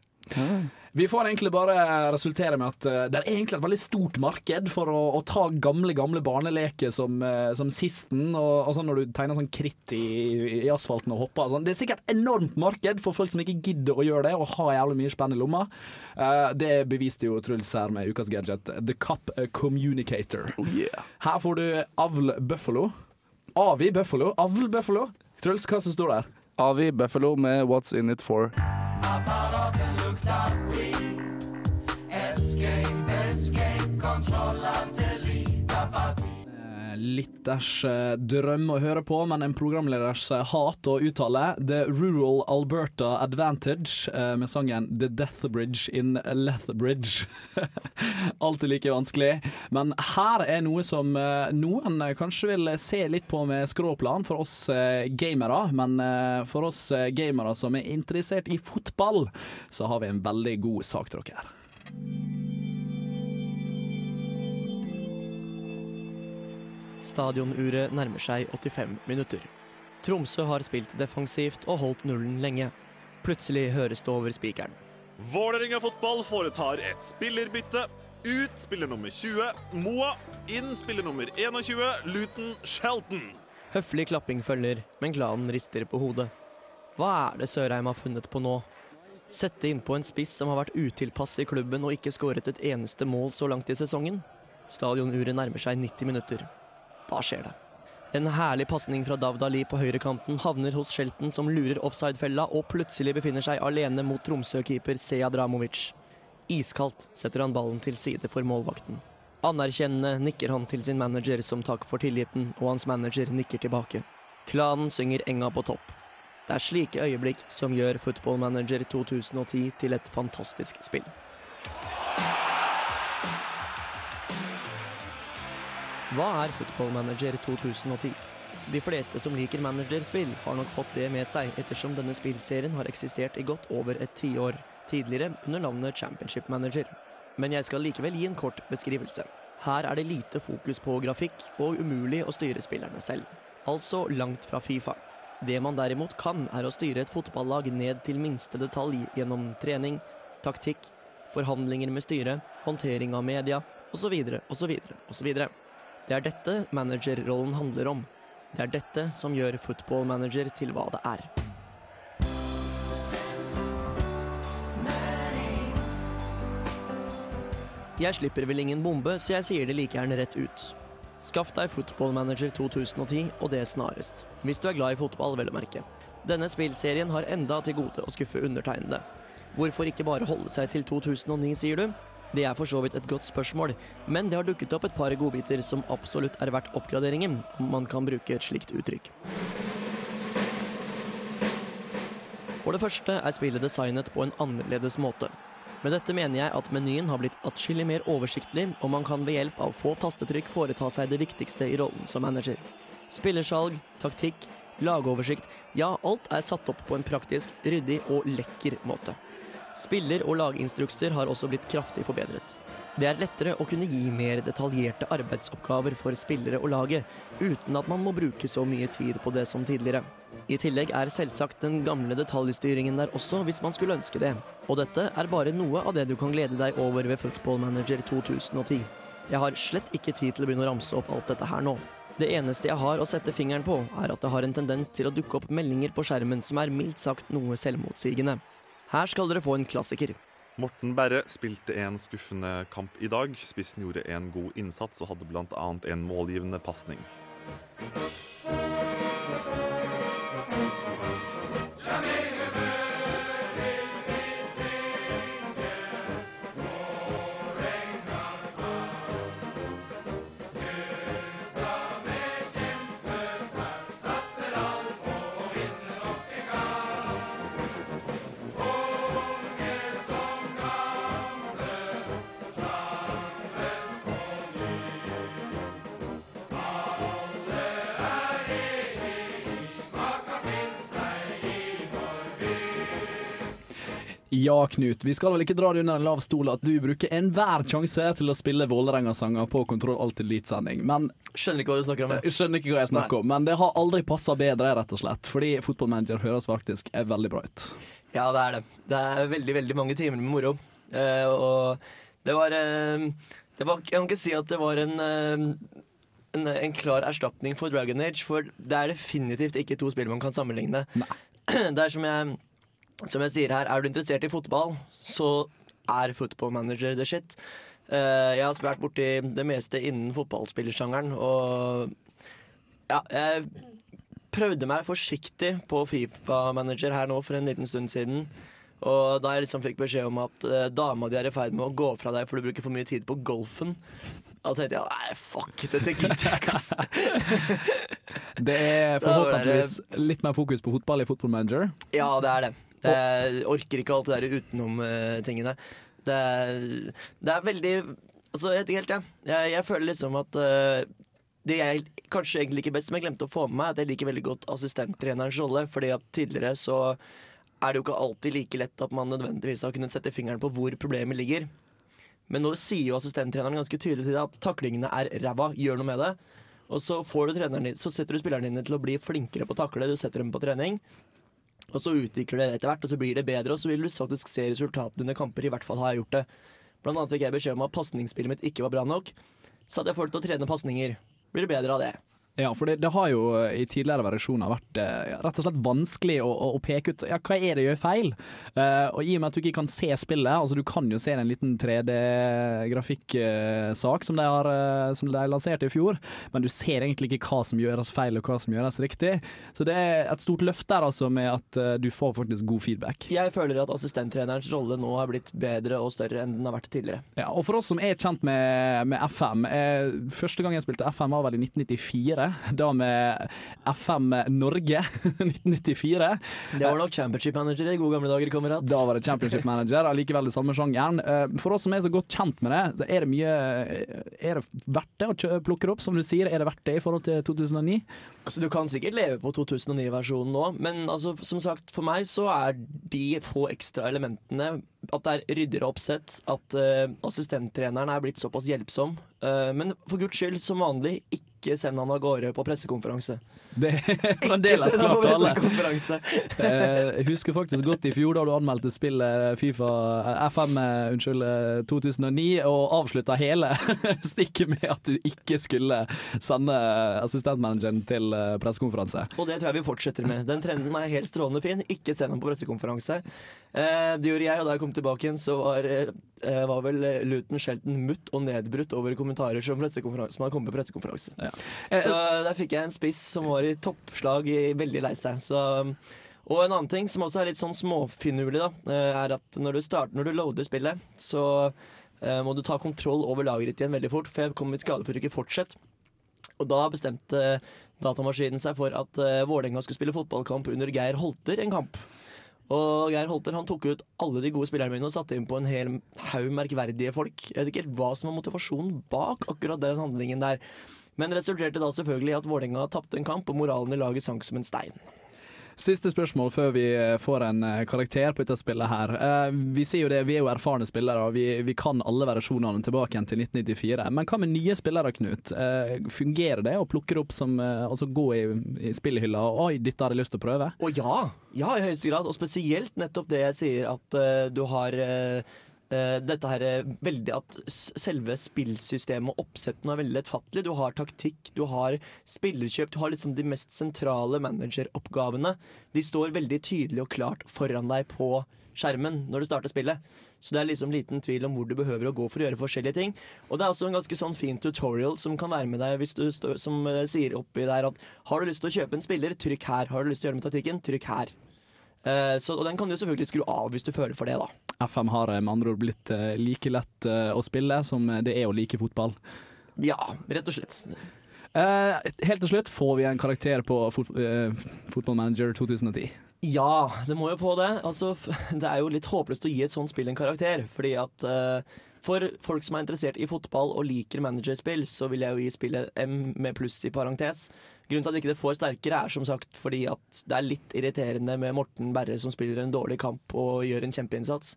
Vi får egentlig bare resultere med at eh, det er egentlig et veldig stort marked for å, å ta gamle gamle barneleker som, eh, som sisten, og, og sånn når du tegner sånn kritt i, i asfalten og hopper. Sånn. Det er sikkert enormt marked for folk som ikke gidder å gjøre det og har jævlig mye spenn i lomma. Eh, det beviste jo Truls her med ukas gadget, The Cup Communicator. Oh, yeah. Her får du Avl Buffalo. Avi Buffalo. Avl Buffalo. Truls, hva som står der? Avi Buffalo med What's In It For. Eh, Lytters eh, drøm å høre på, men en programleders hat å uttale. The Rural Alberta Advantage eh, med sangen The Death Bridge in Lethbridge. Alltid like vanskelig. Men her er noe som eh, noen kanskje vil se litt på med skråplan for oss gamere. Men for oss gamere som er interessert i fotball, så har vi en veldig god sak til dere. Stadionuret nærmer seg 85 minutter. Tromsø har spilt defensivt og holdt nullen lenge. Plutselig høres det over spikeren. Vålerenga fotball foretar et spillerbytte. Ut spiller nummer 20, Moa. Inn spiller nummer 21, Luton Shelton. Høflig klapping følger, men klanen rister på hodet. Hva er det Sørheim har funnet på nå? Sette innpå en spiss som har vært utilpass i klubben og ikke skåret et eneste mål så langt i sesongen? Stadionuret nærmer seg 90 minutter. Da skjer det. En herlig pasning fra Dav Ali på høyrekanten havner hos Shelton som lurer offside-fella og plutselig befinner seg alene mot Tromsø-keeper Sead Ramovic. Iskaldt setter han ballen til side for målvakten. Anerkjennende nikker han til sin manager som takk for tilliten, og hans manager nikker tilbake. Klanen synger Enga på topp. Det er slike øyeblikk som gjør Football Manager 2010 til et fantastisk spill. Hva er Football Manager 2010? De fleste som liker managerspill, har nok fått det med seg, ettersom denne spillserien har eksistert i godt over et tiår, tidligere under navnet Championship Manager. Men jeg skal likevel gi en kort beskrivelse. Her er det lite fokus på grafikk, og umulig å styre spillerne selv. Altså langt fra Fifa. Det man derimot kan, er å styre et fotballag ned til minste detalj gjennom trening, taktikk, forhandlinger med styret, håndtering av media, osv., osv., osv. Det er dette managerrollen handler om. Det er dette som gjør football manager til hva det er. Jeg slipper vel ingen bombe, så jeg sier det like gjerne rett ut. Skaff deg Football Manager 2010, og det snarest. Hvis du er glad i fotball, vel å merke. Denne spillserien har enda til gode å skuffe undertegnede. Hvorfor ikke bare holde seg til 2009, sier du? Det er for så vidt et godt spørsmål, men det har dukket opp et par godbiter som absolutt er verdt oppgraderingen, om man kan bruke et slikt uttrykk. For det første er spillet designet på en annerledes måte. Med dette mener jeg at menyen har blitt atskillig mer oversiktlig, og man kan ved hjelp av få tastetrykk foreta seg det viktigste i rollen som manager. Spillersalg, taktikk, lagoversikt, ja, alt er satt opp på en praktisk, ryddig og lekker måte. Spiller- og laginstrukser har også blitt kraftig forbedret. Det er lettere å kunne gi mer detaljerte arbeidsoppgaver for spillere og laget, uten at man må bruke så mye tid på det som tidligere. I tillegg er selvsagt den gamle detaljstyringen der også, hvis man skulle ønske det. Og dette er bare noe av det du kan glede deg over ved Football Manager 2010. Jeg har slett ikke tid til å begynne å ramse opp alt dette her nå. Det eneste jeg har å sette fingeren på, er at det har en tendens til å dukke opp meldinger på skjermen som er mildt sagt noe selvmotsigende. Her skal dere få en klassiker. Morten Berre spilte en skuffende kamp i dag. Spissen gjorde en god innsats og hadde bl.a. en målgivende pasning. Ja, Knut. Vi skal vel ikke dra det under en lav stol at du bruker enhver sjanse til å spille Vålerenga-sanger på Kontroll Alt Elite-sending, men Skjønner ikke hva du snakker om. Jeg skjønner ikke hva jeg snakker om, men det har aldri passa bedre, rett og slett. Fordi fotballmanager høres faktisk er veldig bra ut. Ja, det er det. Det er veldig, veldig mange timer med moro. Uh, og det var, uh, det var Jeg kan ikke si at det var en uh, en, en klar erstatning for Dragon Age, for det er definitivt ikke to spill man kan sammenligne. Nei. Det er som jeg, som jeg sier her, er du interessert i fotball, så er Football Manager the shit. Eh, jeg har vært borti det meste innen fotballspillersjangeren, og ja, jeg prøvde meg forsiktig på Fifa-manager her nå for en liten stund siden. Og da jeg liksom fikk beskjed om at eh, dama di er i ferd med å gå fra deg for du bruker for mye tid på golfen, da tenkte jeg nei, fuck, dette gidder jeg ikke, ass. Det er forhåpentligvis litt mer fokus på fotball i Football Manager. Ja, det er det. Det jeg orker ikke alt det der utenom-tingene. det, er, det er veldig Altså, jeg vet ikke helt, jeg. Jeg, jeg føler liksom at uh, det jeg kanskje egentlig ikke best, men jeg glemte å få med meg, at jeg liker veldig godt assistenttrenerens rolle. Fordi at tidligere så er det jo ikke alltid like lett at man nødvendigvis har kunnet sette fingeren på hvor problemet ligger. Men nå sier jo assistenttreneren ganske tydelig til deg at taklingene er ræva, gjør noe med det. Og så, får du treneren din, så setter du spillerne dine til å bli flinkere på å takle, du setter dem på trening. Og så utvikler det etter hvert, og så blir det bedre, og så vil du faktisk se resultatene under kamper. I hvert fall har jeg gjort det. Blant annet fikk jeg beskjed om at pasningsspillet mitt ikke var bra nok. Så hadde jeg folk til å trene pasninger. Blir det bedre av det. Ja, for det, det har jo eh, i tidligere versjoner vært eh, rett og slett vanskelig å, å, å peke ut ja, hva er det gjør feil. Eh, og i og med at du ikke kan se spillet, altså du kan jo se en liten 3D-grafikksak som, de har, som de lanserte i fjor, men du ser egentlig ikke hva som gjøres feil og hva som gjøres riktig. Så det er et stort løft der altså med at du får faktisk god feedback. Jeg føler at assistenttrenerens rolle nå har blitt bedre og større enn den har vært tidligere. Ja, og for oss som er kjent med, med FM Første gang jeg spilte FM var vel i 1994. Da med FM Norge 1994. Det var nok championship manager i gode gamle dager, kamerat. Da var det championship manager, allikevel det samme sjangeren. Eh, For oss som er så godt kjent med det, så er det mye Er det verdt det å plukke det opp, som du sier? Er det verdt det i forhold til 2009? Altså, du kan sikkert leve på 2009-versjonen nå, men altså, som sagt, for meg så er de få ekstra elementene at det er ryddigere oppsett, at uh, assistenttreneren er blitt såpass hjelpsom. Uh, men for guds skyld, som vanlig, ikke send han av gårde på pressekonferanse. Det er fremdeles Ikke klart til alle. Eh, Jeg husker faktisk godt i fjor da du anmeldte spillet Fifa eh, FM eh, unnskyld, eh, 2009, og avslutta hele stikket med at du ikke skulle sende assistentmanageren til pressekonferanse. Og det tror jeg vi fortsetter med. Den trenden er helt strålende fin. Ikke send ham på pressekonferanse. Det gjorde jeg, og da jeg kom tilbake igjen, så var, var vel eh, Luton Shelton mutt og nedbrutt over kommentarer som, som hadde kommet på pressekonferanse. Så der fikk jeg en spiss som var i toppslag, i, veldig lei seg. Så og en annen ting som også er litt sånn småfinurlig, da, eh, er at når du starter, når du loader spillet, så eh, må du ta kontroll over laget ditt igjen veldig fort, for jeg kom i skade for å ikke fortsette. Og da bestemte datamaskinen seg for at eh, Vålerenga skulle spille fotballkamp under Geir Holter en kamp. Og Geir Holter han tok ut alle de gode spillerne mine og satte inn på en hel haug merkverdige folk. Jeg vet ikke helt hva som var motivasjonen bak akkurat den handlingen der. Men resulterte da selvfølgelig i at Vålerenga tapte en kamp, og moralen i laget sank som en stein. Siste spørsmål før vi eh, får en eh, karakter på dette spillet her. Eh, Vi sier jo det, vi er jo erfarne spillere, og vi, vi kan alle versjonene tilbake igjen til 1994. Men hva med nye spillere, Knut? Fungerer det å plukke opp som Altså gå i, i spillhylla og oi, dette har jeg lyst til å prøve? Å ja, ja i høyeste grad. Og spesielt nettopp det jeg sier at uh, du har eh, dette her eh, veldig at selve spillsystemet og oppsettene er veldig lettfattelig. Du har taktikk, du har spillerkjøp, du har liksom de mest sentrale manageroppgavene. De står veldig tydelig og klart foran deg på skjermen når du starter spillet. Så det er liksom liten tvil om hvor du behøver å gå for å gjøre forskjellige ting. Og det er også en ganske sånn fin tutorial som kan være med deg hvis du som eh, sier oppi der at har du lyst til å kjøpe en spiller, trykk her. Har du lyst til å gjøre med taktikken, trykk her. Eh, så, og den kan du selvfølgelig skru av hvis du føler for det, da. FM har eh, med andre ord blitt eh, like lett å spille som det er å like fotball. Ja, rett og slett. Helt til slutt, får vi en karakter på fot Football 2010? Ja, det må jo få det. Altså, det er jo litt håpløst å gi et sånt spill en karakter. Fordi at uh, for folk som er interessert i fotball og liker managerspill, så vil jeg jo gi spillet M med pluss i parentes. Grunnen til at ikke det får sterkere, er som sagt fordi at det er litt irriterende med Morten Berre som spiller en dårlig kamp og gjør en kjempeinnsats.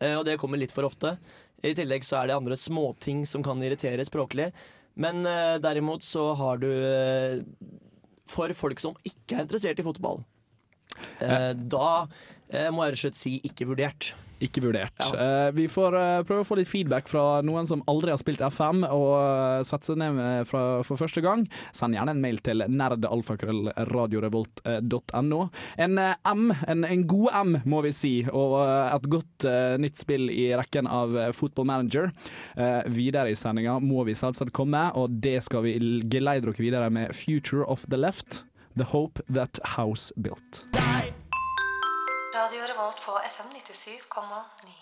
Eh, og det kommer litt for ofte. I tillegg så er det andre småting som kan irritere språklig. Men eh, derimot så har du eh, For folk som ikke er interessert i fotball, da eh, må jeg rett og slett si ikke vurdert. Ikke vurdert. Eh, vi får eh, prøve å få litt feedback fra noen som aldri har spilt FM, og uh, sette seg ned fra, for første gang. Send gjerne en mail til nerdalfakrøllradiorevolt.no. En M, en, en god M, må vi si, og et godt nytt spill i rekken av Football Manager. Eh, videre i sendinga må vi selvsagt komme, og det skal vi geleide dere videre med Future of the Left. The Hope That House Built. Radio Revolt på FM 97,9.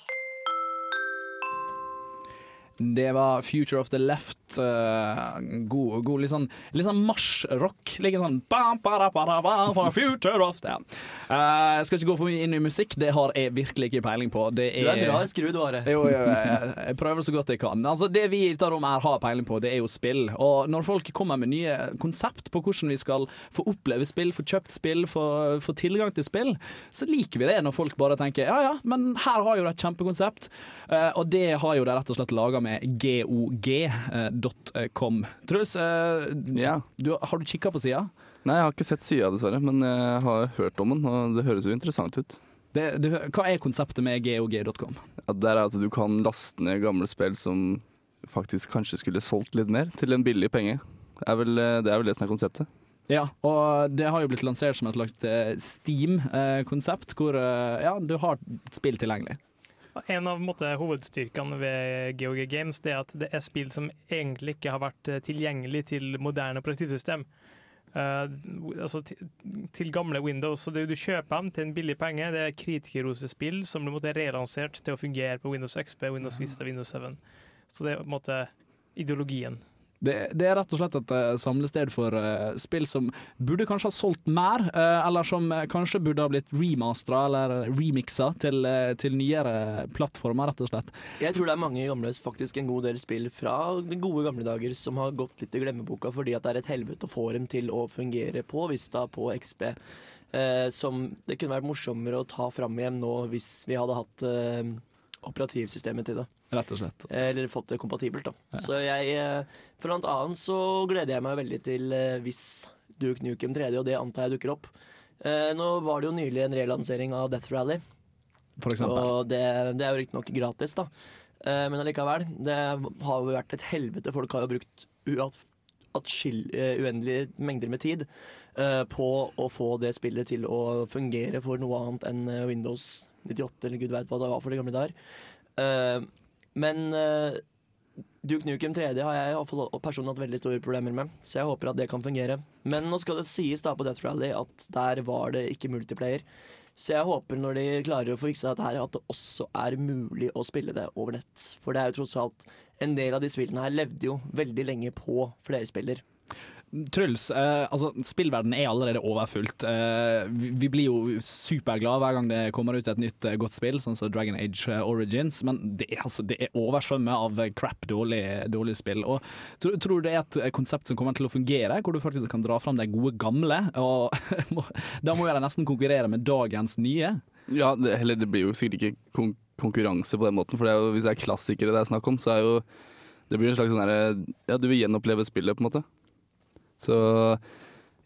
Det var Future of the Left. Uh, god, god litt sånn, litt sånn marsjrock. Litt sånn bam, bada, bada, bam, for Future of the ja. Eh, Jeg skal ikke gå for mye inn i musikk, det har jeg virkelig ikke peiling på. Det Du er en rar skru, du, Jo, jo, jeg, jeg prøver så godt jeg kan. Altså, det vi i dette rommet har peiling på, det er jo spill. Og når folk kommer med nye konsept på hvordan vi skal få oppleve spill, få kjøpt spill, få, få tilgang til spill, så liker vi det når folk bare tenker ja ja, men her har jo de et kjempekonsept. uh, og det har jo de rett og slett laga med GOG, eh, GeoGG.com. Truls, ja. du, har du kikka på sida? Nei, jeg har ikke sett sida, dessverre, men jeg har hørt om den, og det høres jo interessant ut. Det, du, hva er konseptet med gog.com? Ja, det er at du kan laste ned gamle spill som faktisk kanskje skulle solgt litt mer, til en billig penge. Det er vel eh, det, er vel det som er konseptet. Ja, og det har jo blitt lansert som et slags eh, Steam-konsept, hvor eh, ja, du har spill tilgjengelig. En av måte, hovedstyrkene ved GeoG Games det er at det er spill som egentlig ikke har vært eh, tilgjengelig til moderne operativsystem. Uh, altså til, til, gamle Windows. Så det, du kjøper dem til en billig penge. Det er kritikerrosespill som blir relansert til å fungere på Windows XP, Windows Vista, Windows 7. Så det er på en måte ideologien. Det, det, er rett og slett et uh, samlested for uh, spill som burde kanskje ha solgt mer, uh, eller som kanskje burde ha blitt remastera eller remixa til, til, nyere plattformer, rett og slett. Jeg tror det er mange gamle, faktisk en god del spill fra de gode gamle dager som har gått litt i glemmeboka fordi at det er et helvete å få dem til å fungere på Vista, på XP. som det kunne vært morsommere å ta fram igjen nå hvis vi hadde hatt operativsystemet til det. Rett og slett. Eller fått det kompatibelt, da. Ja. Så jeg eh, For blant annet så gleder jeg meg veldig til eh, hvis Duke Nukem 3D, og det antar jeg dukker opp. Eh, nå var det jo nylig en relansering av Death Rally. For eksempel. Og det, det er jo riktignok gratis, da. Men allikevel. Det har jo vært et helvete. Folk har jo brukt uendelige mengder med tid på å få det spillet til å fungere for noe annet enn Windows 98, eller gud veit hva det var for de gamle der. Men uh, Duke Nukem 3D har jeg personlig hatt veldig store problemer med, så jeg håper at det kan fungere. Men nå skal det sies da på Death Rally at der var det ikke multiplayer. Så jeg håper når de klarer å få fiksa dette her, at det også er mulig å spille det over nett. For det er jo tross alt En del av de spillene her levde jo veldig lenge på flerspiller. Truls, eh, altså spillverden er allerede overfullt. Eh, vi, vi, blir jo superglade hver gang det kommer ut et nytt eh, godt spill, sånn som Dragon Age eh, Origins, men det er, altså, det er oversvømmet av crap, dårlig, dårlig spill. Og tror, tror du det er et konsept som kommer til å fungere, hvor du faktisk kan dra fram de gode gamle? Og da må jeg nesten konkurrere med dagens nye. Ja, det, eller det blir jo sikkert ikke kon konkurranse på den måten, for det jo, hvis det er klassikere det er snakk om, så er jo det blir en slags sånn herre Ja, du vil gjenoppleve spillet, på en måte. Så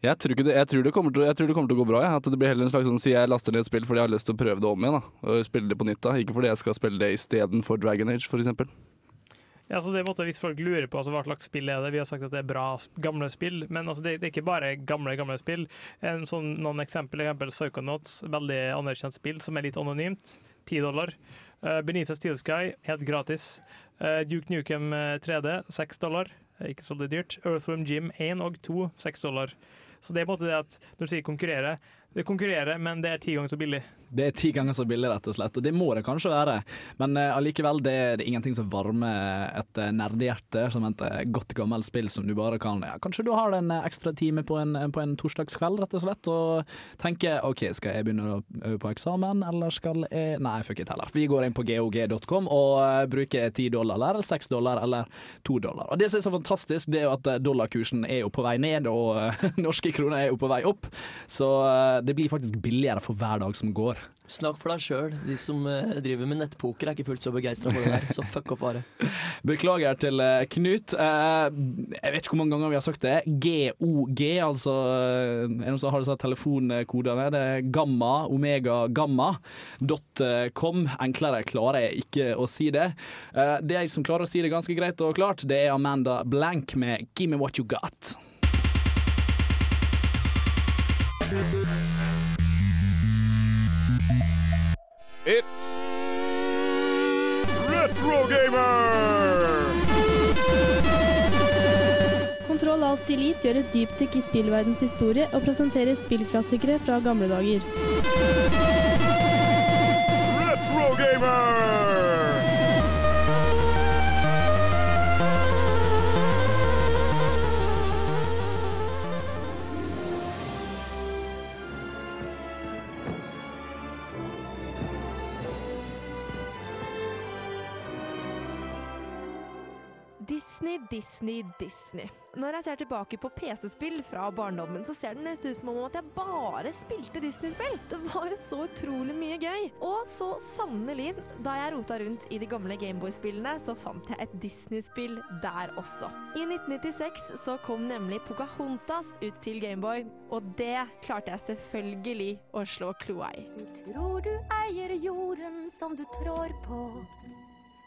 jeg tror, det, jeg, tror til, jeg tror, det, kommer til å gå bra. Ja. At det blir heller en slags sånn Si jeg laster ned et spill fordi jeg har lyst til å prøve det om igjen. Da, og spille det på nytt. da Ikke fordi jeg skal spille det istedenfor Dragon Age, f.eks. Ja, så det måtte, Hvis folk lurer på altså, hva slags spill er det Vi har sagt at det er bra gamle spill, men altså, det, det, er ikke bare gamle gamle spill. Sånn, noen eksempel, eksempel Psychonauts, veldig anerkjent spill som er litt anonymt. 10 dollar. Uh, Benita Steel Sky, helt gratis. Uh, Duke Nukem 3D, 6 dollar. Ikke så dyrt. Earthworm Gym 1 og 2, 6 dollar. Så det er på en måte det at når du sier konkurrere, det konkurrerer, men det er ti ganger så billig. Det er ti ganger så billig, rett og slett. Og det må det kanskje være. Men uh, det, det, er ingenting som varmer et uh, nerdehjerte som et uh, godt gammelt spill som du bare kan ja, Kanskje du har en ekstra time på en, på en torsdagskveld, rett og slett, og tenker OK, skal jeg begynne å øve på eksamen, eller skal jeg Nei, fuck it heller. Vi går inn på gog.com og bruker ti dollar, eller seks dollar, eller to dollar. Og det som er så fantastisk, det er jo at dollarkursen er jo på vei ned, og norske kroner er jo på vei opp. Så det blir faktisk billigere for hver dag som går. Snakk for deg sjøl. De som uh, driver med nettpoker er ikke fullt så begeistra for det der, så fuck off Are. Beklager til uh, Knut. Uh, jeg vet ikke hvor mange ganger vi har sagt det. GOG, altså Er det noen som har disse telefonkodene? Det er gamma, omega, gamma. .com. Enklere klarer jeg ikke å si det. det jeg som klarer å si det ganske greit og klart, det er Amanda Blank med 'Give me what you got'. It's Retro Gamer! Kontroll Alt Delete gjør et dypdykk i spillverdens historie og presenterer spillklassikere fra gamle dager. Retro Gamer! Disney, Disney. Når jeg ser tilbake på PC-spill fra barndommen, så ser det nesten ut som om at jeg bare spilte Disney-spill. Det var jo så utrolig mye gøy. Og så sannelig, da jeg rota rundt i de gamle Gameboy-spillene, så fant jeg et Disney-spill der også. I 1996 så kom nemlig Pocahontas ut til Gameboy, og det klarte jeg selvfølgelig å slå kloa i. Tror du eier jorden som du trår på,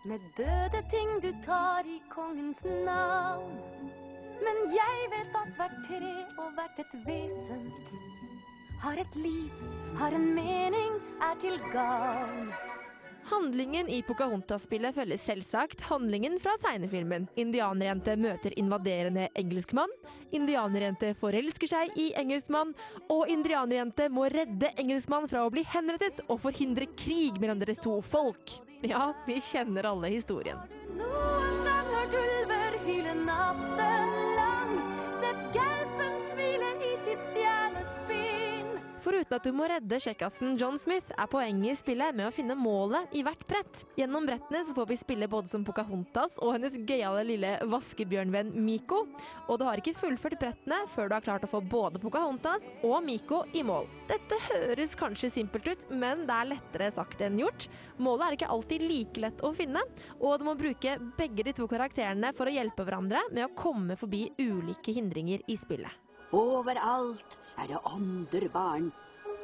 med døde ting du tar i kongens navn. Men jeg vet at hvert tre og hvert et vesen har et liv, har en mening, er til gagn. Handlingen i Pocahontas-spillet følger selvsagt handlingen fra tegnefilmen. Indianerjente møter invaderende engelskmann, indianerjente forelsker seg i engelskmann, og indianerjente må redde engelskmann fra å bli henrettet og forhindre krig mellom deres to folk. Ja, vi kjenner alle historien. Noen gang hørt ulver hyle natten Foruten at du må redde kjekkasen John Smith, er poenget i spillet med å finne målet i hvert brett. Gjennom brettene så får vi spille både som Pocahontas og hennes gøyale lille vaskebjørnvenn Miko. Og du har ikke fullført brettene før du har klart å få både Pocahontas og Miko i mål. Dette høres kanskje simpelt ut, men det er lettere sagt enn gjort. Målet er ikke alltid like lett å finne, og du må bruke begge de to karakterene for å hjelpe hverandre med å komme forbi ulike hindringer i spillet. Overalt er det ånderbarn.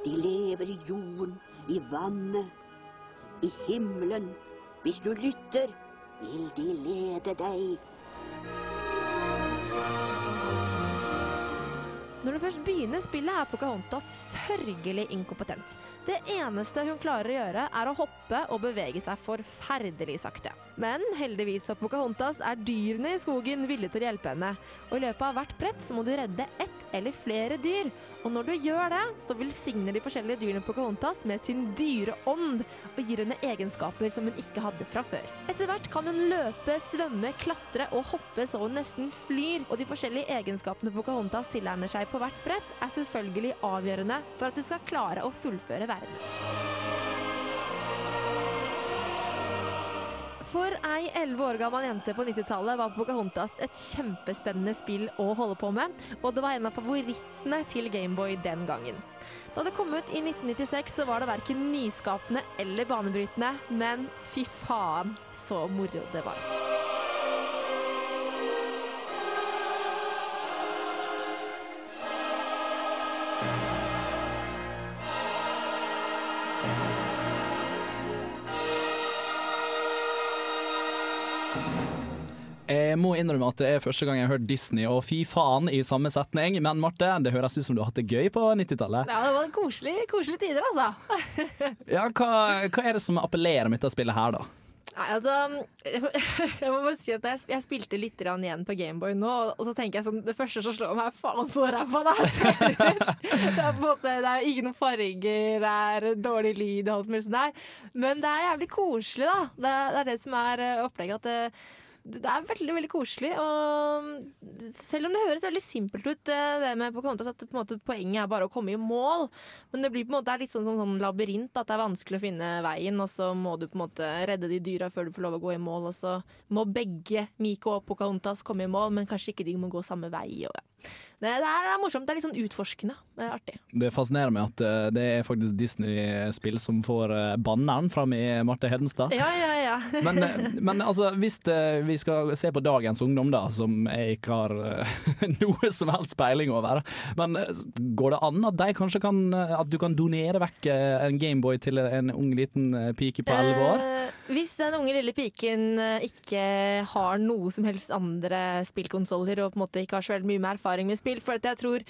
De lever i jorden, i vannet, i himmelen. Hvis du lytter, vil de lede deg. Når du først begynner spillet, er Pocahontas sørgelig inkompetent. Det eneste hun klarer å gjøre, er å hoppe og bevege seg forferdelig sakte. Men heldigvis for Pocahontas er dyrene i skogen villige til å hjelpe henne. Og i løpet av hvert brett så må du redde ett eller flere dyr. Og når du gjør det, så velsigner de forskjellige dyrene Pocahontas med sin dyreånd og gir henne egenskaper som hun ikke hadde fra før. Etter hvert kan hun løpe, svømme, klatre og hoppe så hun nesten flyr. Og de forskjellige egenskapene Pocahontas tilegner seg på hvert brett, er selvfølgelig avgjørende for at du skal klare å fullføre verden. For ei 11 år gammel jente på 90-tallet var Pocahontas et kjempespennende spill å holde på med, og det var en av favorittene til Gameboy den gangen. Da det kom ut i 1996, så var det verken nyskapende eller banebrytende, men fy faen så moro det var. Jeg må innrømme at det er første gang jeg har hørt Disney og fy faen i samme setning. Men Marte, det høres ut som du har hatt det gøy på 90-tallet. Ja, det var koselige, koselig tider, altså. Ja, hva, hva er det som appellerer med dette spillet her, da? Nei, altså Jeg må bare si at jeg, jeg spilte litt igjen på Gameboy nå, og så tenker jeg sånn Det første som slår meg, er faen så ræva det her ser ut! Det er på en måte Det er ingen farger, det er dårlig lyd og alt mulig sånt der. Men det er jævlig koselig, da. Det, det er det som er eh, opplegget. At det, er veldig veldig koselig. Og selv om det høres veldig simpelt ut, eh, det med Pocahontas, at på måte poenget er bare å komme i mål. Men det blir på en måte litt sånn, sånn, sånn labyrint, at det er vanskelig å finne veien. Og så må du på en måte redde de dyra før du får lov å gå i mål. Og så må begge Miko og Pocahontas komme i mål, men kanskje ikke de må gå samme vei. Og ja. Det, det er morsomt. Det er litt sånn utforskende. Det er artig. Det fascinerer meg at eh, det er faktisk Disney-spill som får eh, banneren fram i Marte Hedenstad. Ja, ja, ja. Men, eh, men altså, hvis eh, vi skal se på dagens ungdom, da, som jeg ikke har eh, noe som helst peiling over, men eh, går det an at de kan eh, At du kan donere vekk eh, en Gameboy til en ung liten eh, pike på elleve år? Eh, hvis den unge lille piken eh, ikke har noe som helst andre spillkonsoller og på en måte ikke har så veldig mye mer erfaring med spill, for jeg tror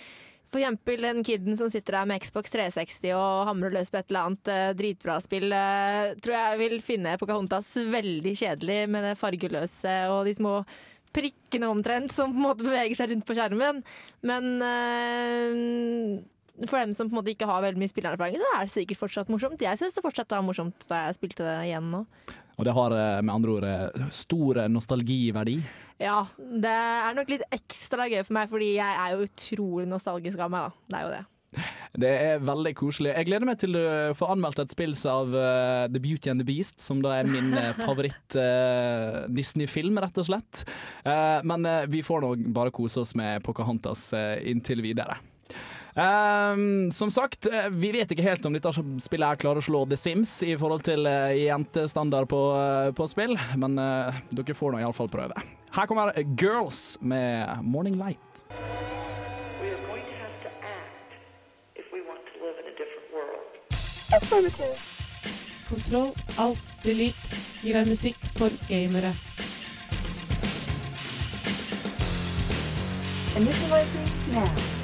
for eksempel den kiden som sitter der med Xbox 360 og hamrer løs på et eller annet eh, dritbra spill, eh, tror jeg vil finne Pocahontas veldig kjedelig med det fargeløse og de små prikkene omtrent som på en måte beveger seg rundt på skjermen. Men eh, for dem som på en måte ikke har veldig mye spillererfaring, så er det sikkert fortsatt morsomt. Jeg syns det fortsatt var morsomt da jeg spilte det igjen nå. Og det har eh, med andre ord eh, stor nostalgiverdi. Ja, det er nok litt ekstra gøy for meg, fordi jeg er jo utrolig nostalgisk av meg, da. Det er jo det. Det er veldig koselig. Jeg gleder meg til å få anmeldt et spill av uh, The Beauty and the Beast, som da er min uh, favoritt-Disney-film, rett og slett. Uh, men eh, vi får nå bare kose oss med Pocahontas uh, inntil videre. Ehm, som sagt, eh, vi vet ikke helt om dette spillet her klarer å slå The Sims i forhold til uh, jentestandard på, uh, på spill, men uh, dere får nå iallfall prøve. Her kommer Girls med Morning Light. Kontroll, alt, delete gir deg musikk for gamere. Initializing now.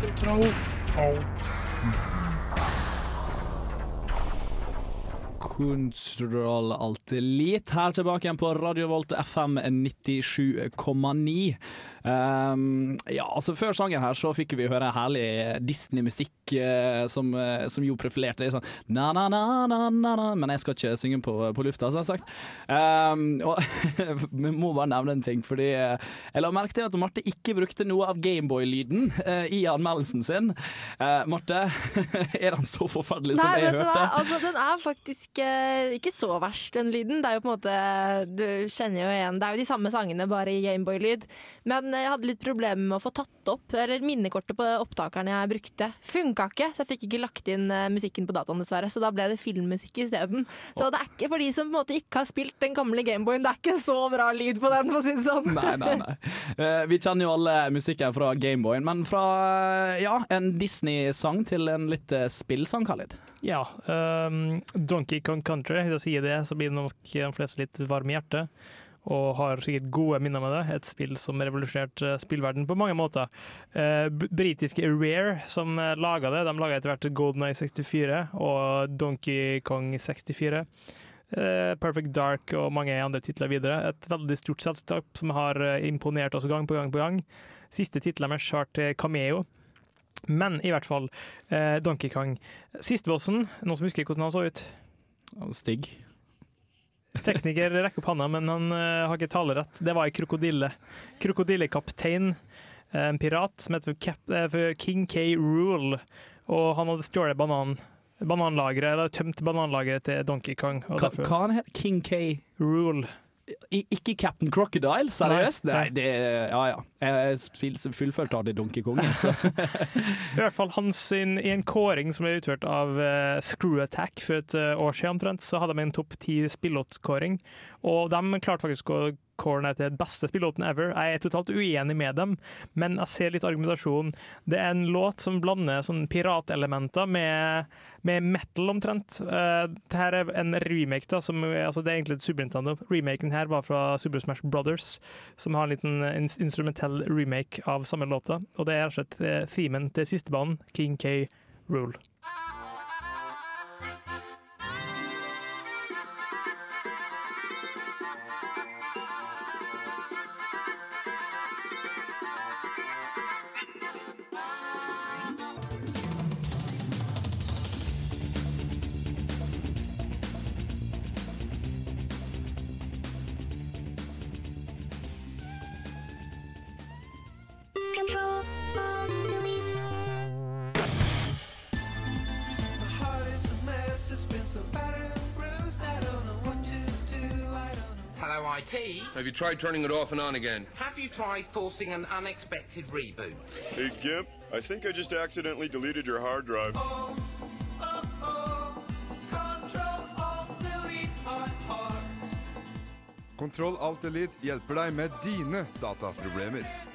Kontroll, alt. Kontroll Alt Elite her tilbake igjen på Radio Volt FM 97,9. Um, ja, altså Før sangen her så fikk vi høre herlig Disney-musikk eh, som, eh, som jo profilerte det sånn na-na-na-na-na, men jeg skal ikke synge på, på lufta, som sagt. Um, og vi må bare nevne en ting, fordi eh, jeg la merke til at Marte ikke brukte noe av Gameboy-lyden eh, i anmeldelsen sin. Eh, Marte, er den så forferdelig som Nei, jeg vet du hva? hørte? Altså, den er faktisk eh, ikke så verst, den lyden. Det er jo på en måte Du kjenner jo igjen Det er jo de samme sangene, bare i Gameboy-lyd. Men jeg hadde litt problemer med å få tatt opp Eller minnekortet på opptakeren jeg brukte, funka ikke, så jeg fikk ikke lagt inn eh, musikken på dataen, dessverre. Så da ble det filmmusikk isteden. Så det er ikke for de som på en måte ikke har spilt den gamle Gameboyen, det er ikke så bra lyd på den, for å si det sånn. Nei, nei, nei. Eh, vi kjenner jo alle musikken fra Gameboyen, men fra eh, ja, en Disney-sang til en litt spillsang, Khalid. Ja. Um, Donkey Kong Country, hvis jeg sier det, så blir det nok de fleste litt varme i hjertet. Og har sikkert gode minner med det. Et spill som revolusjonerte spillverden på mange måter. Eh, britiske Rare, som uh, laga det, de laga etter hvert Golden Eye 64 og Donkey Kong 64. Eh, Perfect Dark og mange andre titler videre. Et veldig stort selskap som har eh, imponert oss gang på gang på gang. Siste titlene deres har til Cameo. Men i hvert fall, eh, Donkey Kong. Sistebossen, noen som husker hvordan han så ut? Stygg. Tekniker rekker opp handa, men han eh, har ikke talerett. Det var ei krokodille. Krokodillekaptein, eh, en pirat som heter for, eh, King K. Rule. Og han hadde stjålet banan, bananlageret, eller tømt bananlageret til Donkey Kong. og Hva, hva han het King K? Rule. Ikke Captain Crocodile, seriøst? Nei, Nei, det Ja ja. Jeg fullførte aldri Donkey Kong. Så. I hvert fall hans sin, I en kåring som ble utført av uh, Screw Attack for et uh, år siden, omtrent, så hadde de en topp ti spillåtskåring. Og de klarte faktisk å kåre er den beste spillåten ever. Jeg er totalt uenig med dem, men jeg ser litt argumentasjon. Det er en låt som blander sånn piratelementer med, med metal, omtrent. Uh, Dette er en remake, da, som, altså det er egentlig et Super Nintendo. Remaken her var fra Super Smash Brothers, som har en liten eh, instrumentell remake av samme låta. Og det er rett og slett eh, themen til sistebanen, King K. Rule. Hello, IT. Have you tried turning it off and on again? Have you tried forcing an unexpected reboot? Hey, Gimp, I think I just accidentally deleted your hard drive. Oh, oh, oh, Kontroll Alt Elite hjelper deg med dine dataproblemer.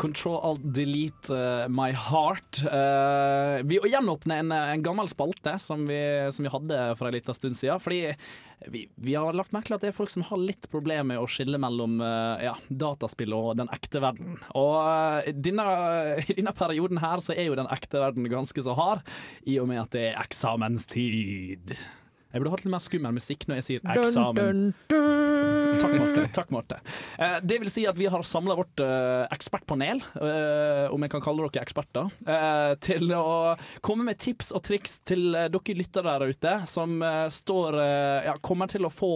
Control Alt Delete uh, My Heart. Uh, vi gjenåpner en, en gammel spalte som vi, som vi hadde for en liten stund siden. Fordi vi, vi har lagt merke til at det er folk som har litt problemer med å skille mellom uh, ja, dataspill og den ekte verden. Og eh, i denne perioden her så er jo den ekte verden ganske så hard, i og med at det er eksamenstid. Jeg burde hatt litt mer skummel musikk når jeg sier eksamen. Takk, Marte. Takk, Marte. Eh, det vil si at vi har samla vårt eh, ekspertpanel, eh, om jeg kan kalle dere eksperter, eh, til å komme med tips og triks til eh, dere lyttere der ute, som eh, står ja, kommer til å få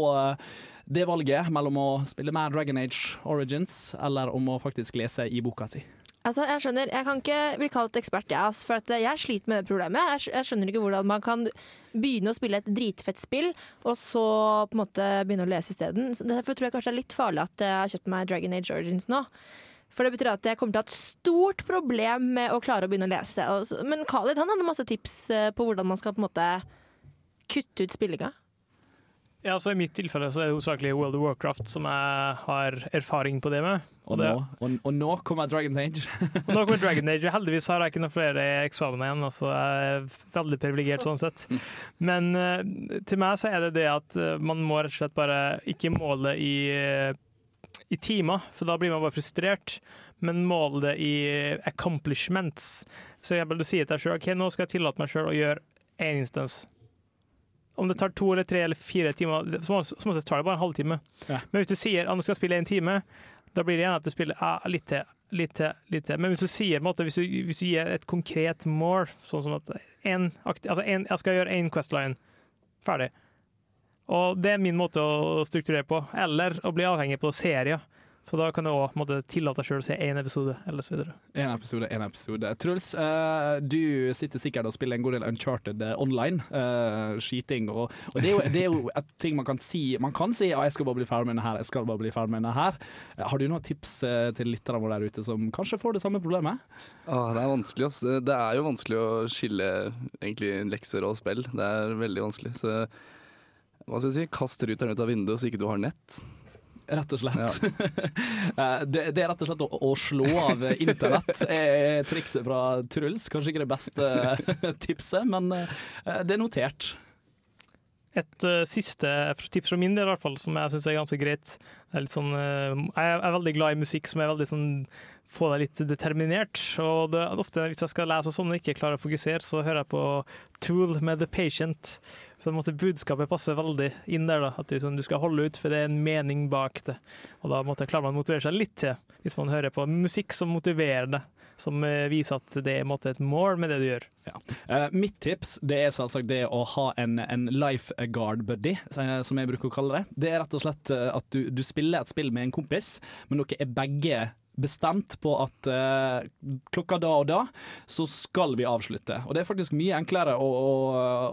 det valget mellom å spille mer Dragon Age Origins eller om å faktisk lese i boka si? Altså, jeg skjønner, jeg kan ikke bli kalt ekspert, jeg, ass, for jeg sliter med det problemet. Jeg, jeg skjønner ikke hvordan man kan begynne å spille et dritfett spill, og så på en måte begynne å lese isteden. Derfor tror jeg kanskje det er litt farlig at jeg har kjøpt meg Dragon Age Origins nå. For det betyr at jeg kommer til å ha et stort problem med å klare å begynne å lese. Men Khalid han hadde masse tips eh, på hvordan man skal på en måte kutte ut spillinga. Ja, så I mitt tilfelle så er det hovedsakelig World of Warcraft som jeg har erfaring på det med. Og, det, nå, og, og nå kommer Dragon Age. og nå kommer Dragon Age. Heldigvis har jeg ikke noen flere eksamener igjen, altså jeg er veldig privilegert sånn sett. Men eh, til meg så er det det at eh, man må rett og slett bare ikke måle i, i timer, for da blir man bare frustrert. Men måle det i accomplishments. Så jeg vil si til deg sjøl OK, nå skal jeg tillate meg sjøl å gjøre én instans. Om det tar to eller tre eller fire timer, så som oftest tar det bare en halvtime. Ja. Men hvis du sier at du skal spille én time, da blir det igjen at du spiller ah, litt til, litt til, litt til. Men hvis du sier, måte, hvis du, hvis du gir et konkret mål, sånn som at en, altså en, jeg skal gjøre én Questline, ferdig. Og det er min måte å strukturere på. Eller å bli avhengig på serier. For da kan du òg tillate deg sjøl å se én episode, eller så videre. En episode, en episode. Truls, uh, du sitter sikkert og spiller en god del Uncharted eh, online. Uh, skyting og, og det, er jo, det er jo et ting man kan si. Man kan si at 'jeg skal bare bli ferdig med det her', jeg skal bare bli ferdig med det her. Har du noen tips til lytterne våre der ute som kanskje får det samme problemet? Åh, det er vanskelig, ass. Det det er jo vanskelig å skille egentlig lekser og spill. Det er veldig vanskelig. Så hva skal jeg si, kast ruteren ut av vinduet så ikke du har nett. Rett og slett. Ja. det, det er rett og slett å, å slå av internett, er trikset fra Truls. Kanskje ikke det beste tipset, men eh, det er notert. Et uh, siste tips fra min del, i hvert fall, som jeg syns er ganske greit. Er litt sånn, uh, jeg er veldig glad i musikk som er veldig sånn få deg litt determinert. Og det er ofte hvis jeg skal lese og sånn og ikke klarer å fokusere, så hører jeg på Tool med The Patient. En måte Budskapet passer veldig inn der. da, At du, sånn, du skal holde ut, for det er en mening bak det. Og da måtte, klarer man å motivere seg litt til, hvis man hører på musikk som motiverer deg. Som eh, viser at det er et mål med det du gjør. Eh, mitt tips det er selvsagt det å ha en, en lifeguard-buddy, eh, som jeg bruker å kalle det. Det er rett og slett at du, du spiller et spill med en kompis, men dere er begge bestemt på at eh, klokka da og da så skal vi avslutte. Og det er faktisk mye enklere å, å,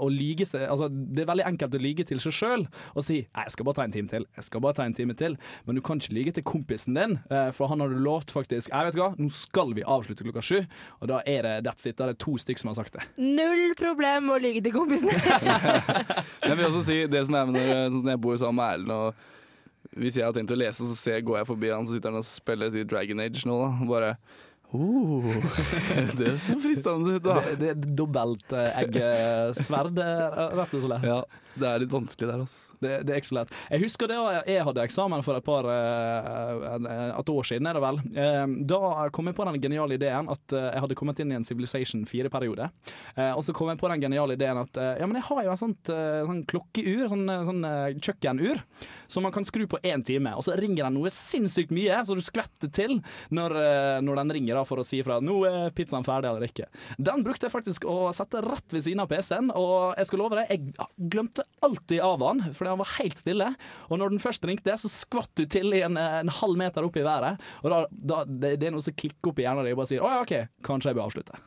å lyge seg Altså, det er veldig enkelt å lyge til seg sjøl og si jeg skal bare ta en time til', jeg skal bare ta en time til. Men du kan ikke lyge til kompisen din, eh, for han har du lovt faktisk 'jeg vet hva, nå skal vi avslutte klokka sju', og da er det that's it. Da er det to stykker som har sagt det. Null problem å lyge til kompisene. Jeg vil også si det som er med når, sånn jeg bor sammen med Erlend og hvis jeg har tenkt å lese, så ser, går jeg forbi han, så sitter han og spiller Dragon Age nå, da. Bare oh, Det ser fristende ut, da. Det, det dobbelt eh, eggesverd, eh, rett og slett. Ja, det er litt vanskelig der, altså. Det, det er ikke så lett. Jeg husker det jeg hadde eksamen for et par eh, et år siden, er det vel. Eh, Da kom jeg på den geniale ideen at eh, jeg hadde kommet inn i en Civilization 4-periode. Eh, Og så kom jeg på den geniale ideen at ja, men jeg har jo en sånt, sånn klokkeur, sånn, sånn kjøkkenur, som man kan skru på én time, og så ringer den noe sinnssykt mye, så du skvetter til når, når den ringer for å si ifra nå er pizzaen ferdig eller ikke. Den brukte jeg faktisk å sette rett ved siden av PC-en, og jeg skal love deg, jeg glemte alltid av han, fordi han var helt stille. Og når den først ringte, så skvatt du til i en, en halv meter opp i været. Og da, da det, det er noe som klikker opp i hjernen din og bare sier å ja, OK, kanskje jeg bør avslutte.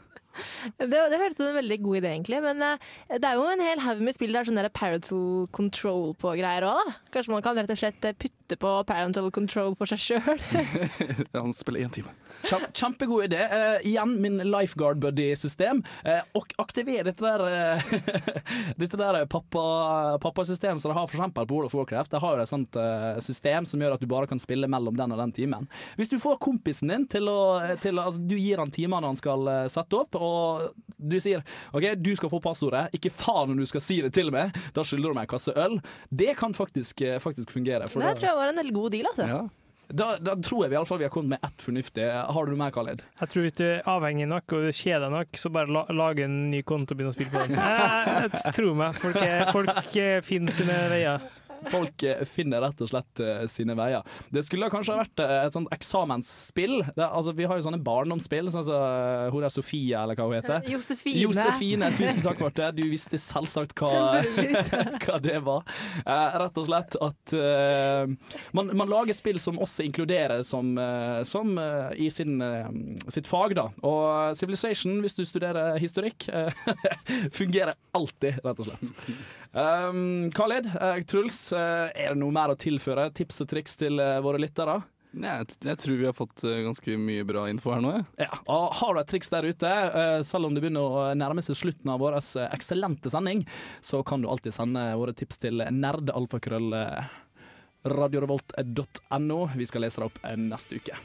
Det, det høres ut som en veldig god idé, egentlig. Men uh, det er jo en hel haug med spill der sånn parental control på greier òg, da. Kanskje man kan rett og slett eh, putte på parental control for seg sjøl. Han spiller én time. Kjem- Kjempegod idé. Uh, igjen min lifeguard buddy-system. Uh, og aktiver dette der eh, Dette der pappa- pappasystemet som de har for eksempel på World of Warcraft. De har jo et sånt eh, system som gjør at du bare kan spille mellom den og den timen. Hvis du får kompisen din til å, til, altså, Du gir han timene han skal eh, sette opp, og du sier OK, du skal få passordet. Ikke faen om du skal si det til meg. Da skylder du meg en kasse øl. Det kan faktisk, eh, faktisk fungere. Det tror jeg var en veldig god deal, altså. Da, da tror jeg vi i alle fall vi har kommet med ett fornuftig. Har du noe mer, Khaled? Jeg tror hvis du er avhengig nok og kjeder nok, så bare la, lage en ny konto og begynne å spille på den. Jeg, tror meg. Folk, er- folk eh, finner sine veier. Folk eh, finner rett og slett eh, sine veier. Det skulle kanskje ha vært eh, et sånt eksamensspill. Det, altså, vi har jo sånne barndomsspill, sånn som hun der Sofia, eller hva hun heter. Josefine. Josefine, tusen takk, Marte. Du visste selvsagt hva, hva det var. Eh, rett og slett at eh, man, man lager spill som også inkluderer som, som i sin, sitt fag, da. Og Civilization, hvis du studerer historikk, fungerer alltid, rett og slett. Um, Khalid, uh, Truls, uh, er det noe mer å tilføre? Tips og triks til uh, våre lyttere? Nei, jeg, jeg tror vi har fått ganske mye bra info her nå, Ja. Ja, og Har du et triks der ute, selv om det begynner å nærme seg slutten av vår eksellente sending, så kan du alltid sende våre tips til nerdealfakrøll radiorevolt.no. Vi skal lese det opp neste uke.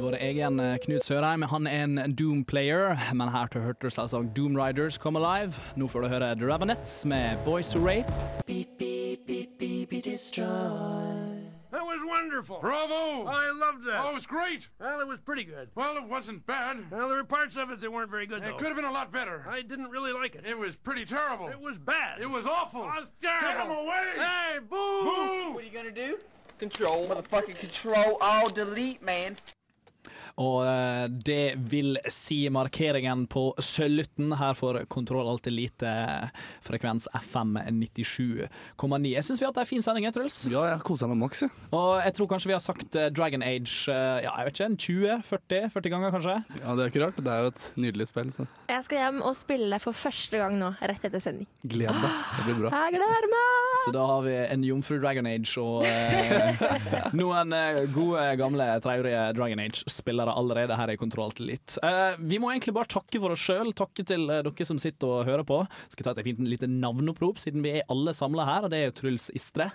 Vår egen eh, Knut Sørheim han er en Doom-player, men her til hørte du selvsagt Doom Riders Come Alive. Nå får du høre The Ravenettes med Boys Who Rape. That was wonderful. Bravo! I loved that. Oh, it was great. Well, it was pretty good. Well, it wasn't bad. Well, there were parts of it that weren't very good, It though. could have been a lot better. I didn't really like it. It was pretty terrible. It was bad. It was awful. It was terrible. Get 'em away. Hey, boo! Boo! What are you gonna do? Control, motherfucking control, all delete, man. Og eh, det vil si markeringen på slutten her for Kontroll Alt Elite, frekvens FM 97,9. Jeg syns vi har hatt ei en fin sending, Truls. Ja, jeg koser meg maks, jeg. Og jeg tror kanskje vi har sagt eh, Dragon Age eh, ja, jeg vet ikke, 20-40 40 ganger, kanskje. Ja, det er ikke rart. Det er jo et nydelig spill. Så Jeg skal hjem og spille for første gang nå, rett etter sending. gled deg. Det blir bra. Jeg gleder meg! Så da har vi en jomfru Dragon Age og eh, noen eh, gode, gamle treårige Dragon Age-spillere allerede her i Kontroll Alt Elite. Eh, vi må egentlig bare takke for oss sjøl, takke til eh, dere som sitter og hører på. Skal ta et fint lite navneopprop, siden vi er alle samla her, og det er jo Truls Istre.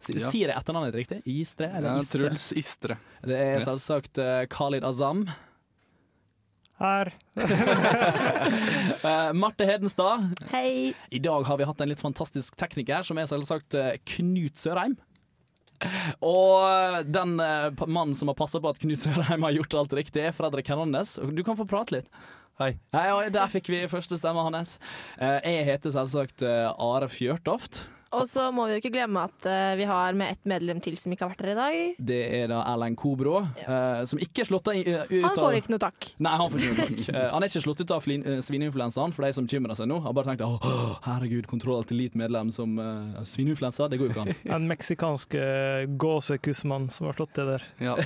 Si- Ja. Sier jeg etternavnet ditt riktig? Istre? Eller Ja, Truls Istre. Det er selvsagt uh, Khalid Azam. Her. uh, Marte Hedenstad. Hei. I dag har vi hatt en litt fantastisk tekniker, som er selvsagt Knut Sørheim. Og den eh, mannen som har passa på at Knut Sørheim har gjort alt riktig, er Fredrik Hernandez. Du kan få prate litt. Hei. Hei, Der fikk vi første stemme hans. Eh, Jeg heter selvsagt eh, Are Fjørtoft. Og så må vi jo ikke glemme at uh, vi har med ett medlem til som ikke har vært her i dag. Det er da Erlend Kobro, uh, som ikke er slått av uh, ut av Han får ikke noe takk. Nei, han får ikke noe takk. Eh, han er ikke slått ut av eh, svineinfluensaen, for de som bekymrer seg nå. Har bare tenkt åh, herregud, kontroll til litt medlem som uh, svineinfluensa. Det går jo ikke an. Den meksikanske gåsekusmannen som har slått det der. Ja.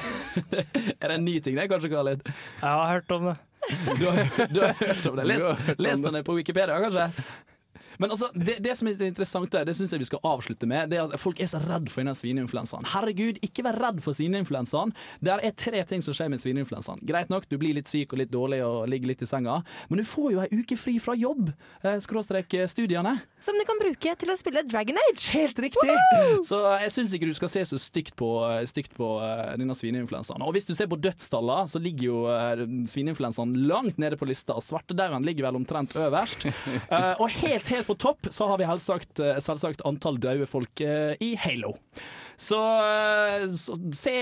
er det en ny ting, det, kanskje, Khalid? Jeg har hørt om det. Du har, du har hørt om det? Lest, lest det på Wikipedia, kanskje? Men altså, det, det som er litt interessant, der, det syns jeg vi skal avslutte med, det er at folk er så redd for denne svineinfluensaen. Herregud, ikke vær redd for svineinfluensaen. Det er tre ting som skjer med svineinfluensaen. Greit nok, du blir litt syk og litt dårlig og ligger litt i senga, men du får jo ei uke fri fra jobb, eh, skråstrek eh, studiene. Som du kan bruke til å spille Dragon Age. Helt riktig! Så jeg syns ikke du skal se så stygt på, stygt på eh, denne svineinfluensaen. Og hvis du ser på dødstallene, så ligger jo eh, svineinfluensaen langt nede på lista. Svartedauden ligger vel omtrent øverst. Eh, og helt, helt på topp så har vi selvsagt, eh, selvsagt antall døde folk eh, i Halo. Så, eh, så se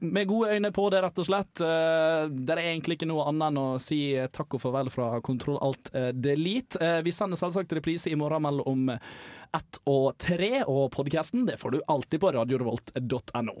med gode øyne på det, rett og slett. Det er egentlig ikke noe annet enn å si takk og farvel fra Kontroll Alt Delete. Vi sender selvsagt reprise i morgen mellom ett og tre, og podkasten får du alltid på radiorevolt.no.